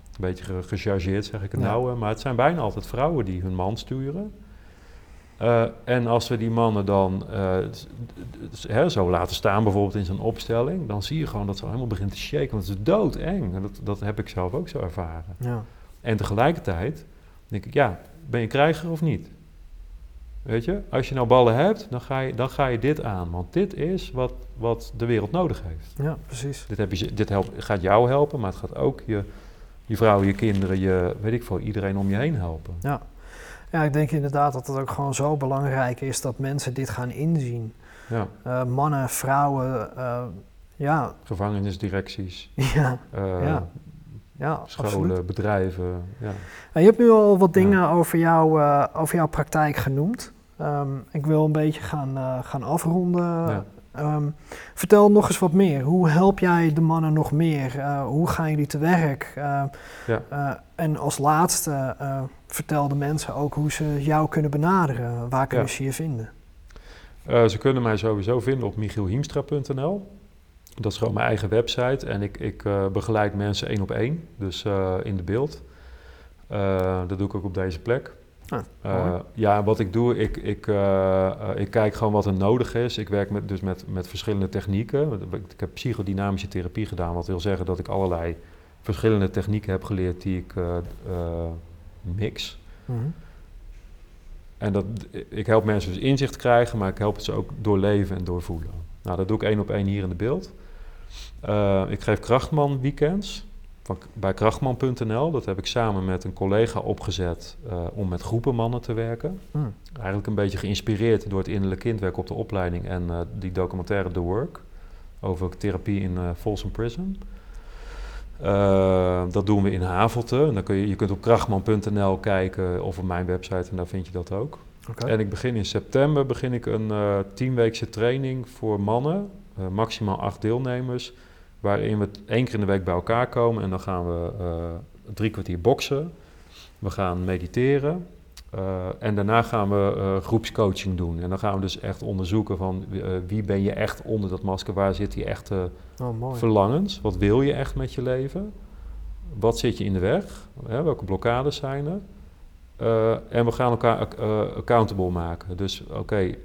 Een beetje gechargeerd zeg ik het nou. Maar het zijn bijna altijd vrouwen die hun man sturen. Uh, en als we die mannen dan uh, zo laten staan, bijvoorbeeld in zo'n opstelling, dan zie je gewoon dat ze helemaal begint te shaken. Want het is doodeng. En dat, dat heb ik zelf ook zo ervaren. Ja. En tegelijkertijd denk ik, ja, ben je krijger of niet? Weet je, als je nou ballen hebt, dan ga je, dan ga je dit aan. Want dit is wat, wat de wereld nodig heeft. Ja, precies. Dit, heb je, dit helpt, gaat jou helpen, maar het gaat ook je, je vrouw, je kinderen, je, weet ik veel, iedereen om je heen helpen. Ja. ja, ik denk inderdaad dat het ook gewoon zo belangrijk is dat mensen dit gaan inzien. Ja. Uh, mannen, vrouwen, uh, ja. Gevangenisdirecties. Ja, uh, ja. Ja, scholen, absoluut. bedrijven. Ja. je hebt nu al wat dingen over, jou, over jouw praktijk genoemd. Um, ik wil een beetje gaan, uh, gaan afronden. Ja. Um, vertel nog eens wat meer. Hoe help jij de mannen nog meer? Uh, hoe gaan jullie te werk? Uh, ja. en als laatste, vertel de mensen ook hoe ze jou kunnen benaderen. Waar kunnen ze je vinden? ze kunnen mij sowieso vinden op michielhiemstra.nl. Dat is gewoon mijn eigen website. En ik, ik begeleid mensen één op één, dus in de beeld. dat doe ik ook op deze plek. Ah, uh, ja, wat ik doe, ik, ik, uh, ik kijk gewoon wat er nodig is. Ik werk met, dus met, met verschillende technieken. Ik heb psychodynamische therapie gedaan, wat wil zeggen dat ik allerlei verschillende technieken heb geleerd die ik mix. Mm -hmm. En dat, ik help mensen dus inzicht krijgen, maar ik help ze ook doorleven en doorvoelen. Nou, dat doe ik één op één hier in de beeld. ik geef krachtman weekends van, bij krachtman.nl. Dat heb ik samen met een collega opgezet uh, om met groepen mannen te werken. Hmm. Eigenlijk een beetje geïnspireerd door het innerlijk kindwerk op de opleiding en uh, die documentaire The Work over therapie in uh, Folsom Prison. dat doen we in Havelte. En dan kun je, je kunt op krachtman.nl kijken of op mijn website en daar vind je dat ook. Okay. En ik begin in september begin ik een tienweekse training voor mannen, maximaal acht deelnemers waarin we één keer in de week bij elkaar komen en dan gaan we uh, drie kwartier boksen. We gaan mediteren. Uh, en daarna gaan we uh, groepscoaching doen. En dan gaan we dus echt onderzoeken van wie ben je echt onder dat masker, waar zit die echte oh, verlangens, wat wil je echt met je leven, wat zit je in de weg, hè, welke blokkades zijn er. en we gaan elkaar accountable maken. Dus oké,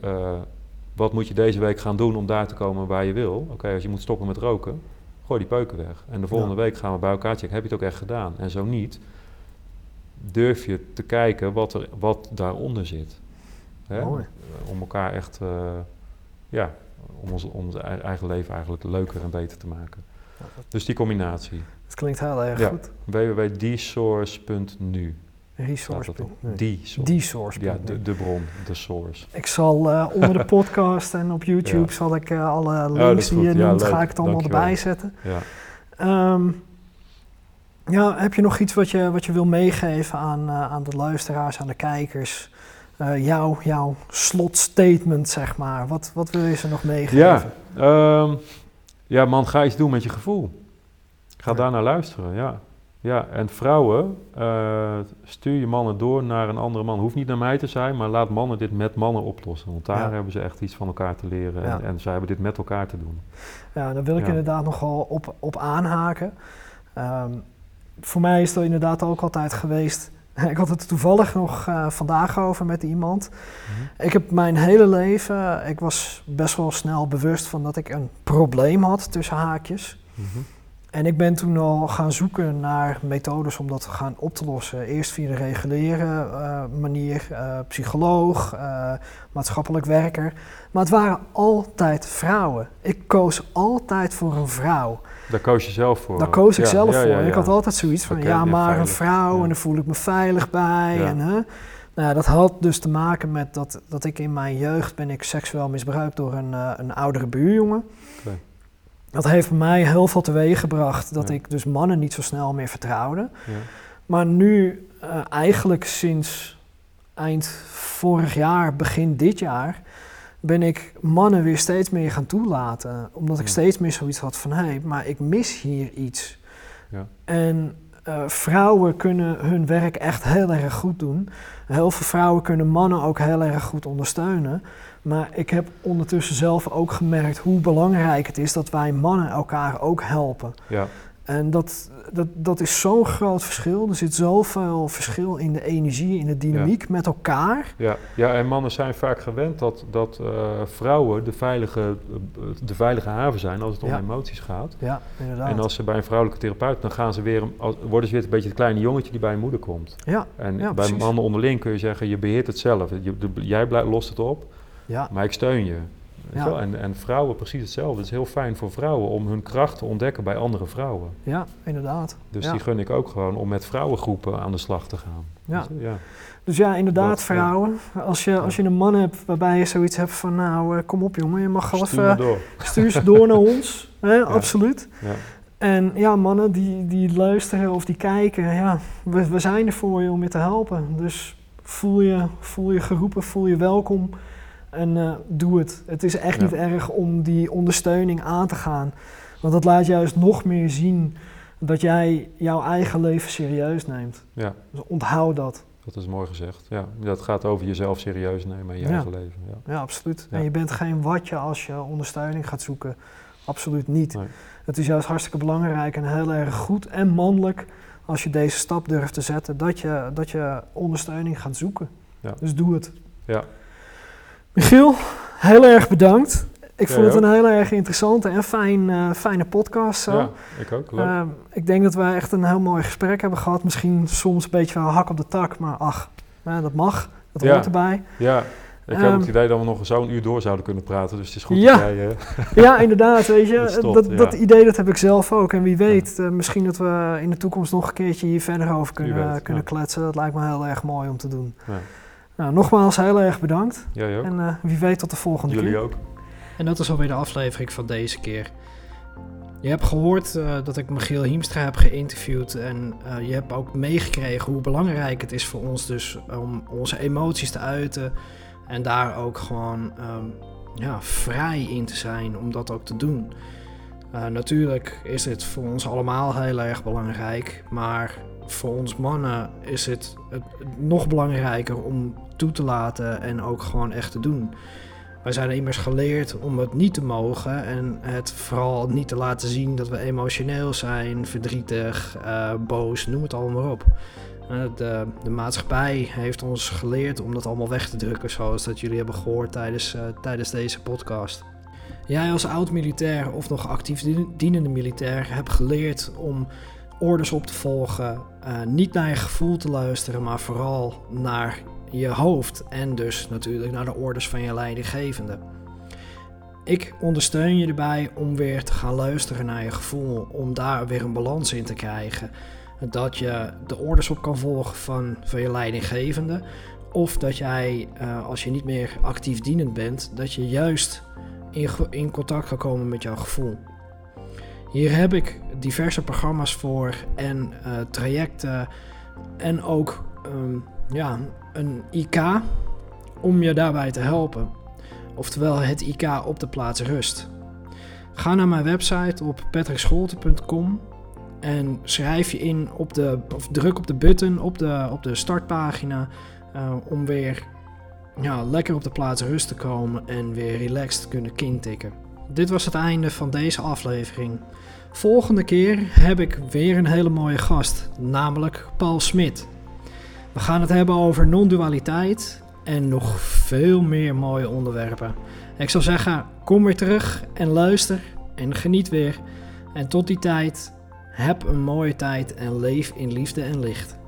wat moet je deze week gaan doen om daar te komen waar je wil? Oké, als je moet stoppen met roken, gooi die peuken weg. En de volgende week gaan we bij elkaar checken, heb je het ook echt gedaan? En zo niet, durf je te kijken wat, er, wat daaronder zit. Hè? Mooi. Om elkaar echt, eh, ja, om ons, ons ei- eigen leven eigenlijk leuker en beter te maken. Dus die combinatie. Het klinkt heel erg Ja. goed. www.dsource.nu staat Resource. Nee. Die source. Die source. Ja, de, de bron, de source. Ik zal eh, onder de podcast en op YouTube Ja. zal ik eh, alle links die je noemt, ga ik het allemaal Dankjewel. erbij zetten. Ja. Ehm, ja, heb je nog iets wat je, wat je wil meegeven aan, eh, aan de luisteraars, aan de kijkers? Jouw, jouw slotstatement, zeg maar. Wat, wat wil je ze nog meegeven? Ja, ehm, ja, man, ga iets doen met je gevoel. Ga daar naar luisteren, ja. Ja, en vrouwen, eh, stuur je mannen door naar een andere man. Hoeft niet naar mij te zijn, maar laat mannen dit met mannen oplossen. Want daar Ja. hebben ze echt iets van elkaar te leren. Ja. En, en zij hebben dit met elkaar te doen. Ja, daar wil ik Ja. inderdaad nogal op, op aanhaken. Ehm, voor mij is dat inderdaad ook altijd geweest. Ik had het toevallig nog eh, vandaag over met iemand. Ik heb mijn hele leven, ik was best wel snel bewust van dat ik een probleem had tussen haakjes. Mhm. En ik ben toen al gaan zoeken naar methodes om dat te gaan op te lossen. Eerst via de reguliere eh, manier, eh, psycholoog, eh, maatschappelijk werker. Maar het waren altijd vrouwen. Ik koos altijd voor een vrouw. Daar koos je zelf voor. Daar koos ik Ja, zelf ja, voor. Ik had altijd zoiets van, ja, maar een vrouw en daar voel ik me veilig bij. En, hè? Nou, dat had dus te maken met dat, dat ik in mijn jeugd ben ik seksueel misbruikt door een, een oudere buurjongen. Dat heeft bij mij heel veel teweeg gebracht dat Ja. ik dus mannen niet zo snel meer vertrouwde. Ja. Maar nu, eh, eigenlijk sinds eind vorig jaar, begin dit jaar, ben ik mannen weer steeds meer gaan toelaten. Omdat ik Ja. steeds meer zoiets had van, hé, hey, maar ik mis hier iets. Ja. En eh, vrouwen kunnen hun werk echt heel erg goed doen. Heel veel vrouwen kunnen mannen ook heel erg goed ondersteunen. Maar ik heb ondertussen zelf ook gemerkt hoe belangrijk het is dat wij mannen elkaar ook helpen. Ja. En dat, dat, dat is zo'n groot verschil. Er zit zoveel verschil in de energie, in de dynamiek met elkaar. Ja, ja, en mannen zijn vaak gewend dat, dat eh, vrouwen de veilige, eh, de veilige haven zijn als het om emoties gaat. Ja, inderdaad. En als ze bij een vrouwelijke therapeut, dan gaan ze weer, worden ze weer een beetje het kleine jongetje die bij een moeder komt. ja, En Ja, bij precies. mannen onderling kun je zeggen, je beheert het zelf. Je, de- jij lost het op, ja, maar ik steun je. Ja. En, en vrouwen precies hetzelfde. Het is heel fijn voor vrouwen om hun kracht te ontdekken bij andere vrouwen. ja, inderdaad. Dus Ja. die gun ik ook gewoon om met vrouwengroepen aan de slag te gaan. Ja. Dus ja, inderdaad, Dat, vrouwen. Als je, als je een man hebt waarbij je zoiets hebt van, nou, eh, kom op jongen, je mag maar even, door. stuur ze door naar ons. Hè, Absoluut. Ja. En ja, mannen die, die luisteren of die kijken, ja, we, we zijn er voor je om je te helpen. Dus voel je, voel je geroepen, voel je welkom en eh, doe het. Het is echt Ja. niet erg om die ondersteuning aan te gaan. Want dat laat juist nog meer zien dat jij jouw eigen leven serieus neemt. ja, Dus onthoud dat. dat is mooi gezegd. Ja, dat gaat over jezelf serieus nemen in je Ja. eigen leven. Ja. Ja, absoluut. En je bent geen watje als je ondersteuning gaat zoeken. Absoluut niet. Nee. Het is juist hartstikke belangrijk en heel erg goed en mannelijk als je deze stap durft te zetten, dat je, dat je ondersteuning gaat zoeken. Ja. Dus doe het. Ja. Michiel, heel erg bedankt. Ik Ja, vond het een heel erg interessante en fijn, eh, fijne podcast zo. ja, ik ook. Leuk. Ehm, ik denk dat wij echt een heel mooi gesprek hebben gehad. Misschien soms een beetje wel hak op de tak, maar ach, dat mag. Dat Ja. hoort erbij. ja, ik heb ehm, het idee dat we nog zo'n uur door zouden kunnen praten. Dus het is goed Ja. dat jij... eh, Ja, inderdaad, weet je. Dat dat, idee dat heb ik zelf ook. En wie weet, eh, misschien dat we in de toekomst nog een keertje hier verder over kunnen, weet, kunnen kletsen. Dat lijkt me heel erg mooi om te doen. Nou, nogmaals heel erg bedankt. jij ook. En eh, wie weet tot de volgende Jullie keer. ook. En dat is alweer de aflevering van deze keer. Je hebt gehoord eh, dat ik Michiel Hiemstra heb geïnterviewd en eh, je hebt ook meegekregen hoe belangrijk het is voor ons dus om onze emoties te uiten en daar ook gewoon ehm, ja, vrij in te zijn om dat ook te doen. Eh, natuurlijk is het voor ons allemaal heel erg belangrijk, maar voor ons mannen is het, nog belangrijker om toe te laten en ook gewoon echt te doen. Wij zijn immers geleerd om het niet te mogen en het vooral niet te laten zien dat we emotioneel zijn, verdrietig, eh, boos, noem het allemaal maar op. Eh, de, de maatschappij heeft ons geleerd om dat allemaal weg te drukken, zoals dat jullie hebben gehoord tijdens, eh, tijdens deze podcast. Jij als oud-militair of nog actief dien- dienende militair hebt geleerd om orders op te volgen, uh, niet naar je gevoel te luisteren, maar vooral naar je hoofd en dus natuurlijk naar de orders van je leidinggevende. Ik ondersteun je erbij om weer te gaan luisteren naar je gevoel, om daar weer een balans in te krijgen. Dat je de orders op kan volgen van, van je leidinggevende, of dat jij, uh, als je niet meer actief dienend bent, dat je juist in, in contact kan komen met jouw gevoel. Hier heb ik diverse programma's voor en uh, trajecten en ook um, ja, een IK om je daarbij te helpen. Oftewel het IK op de plaats rust. Ga naar mijn website op patrickscholte.com en schrijf je in op de, of druk op de button op de, op de startpagina uh, om weer ja, lekker op de plaats rust te komen en weer relaxed te kunnen kintikken. Dit was het einde van deze aflevering. Volgende keer heb ik weer een hele mooie gast, namelijk Paul Smit. We gaan het hebben over non-dualiteit en nog veel meer mooie onderwerpen. Ik zou zeggen, kom weer terug en luister en geniet weer. En tot die tijd, heb een mooie tijd en leef in liefde en licht.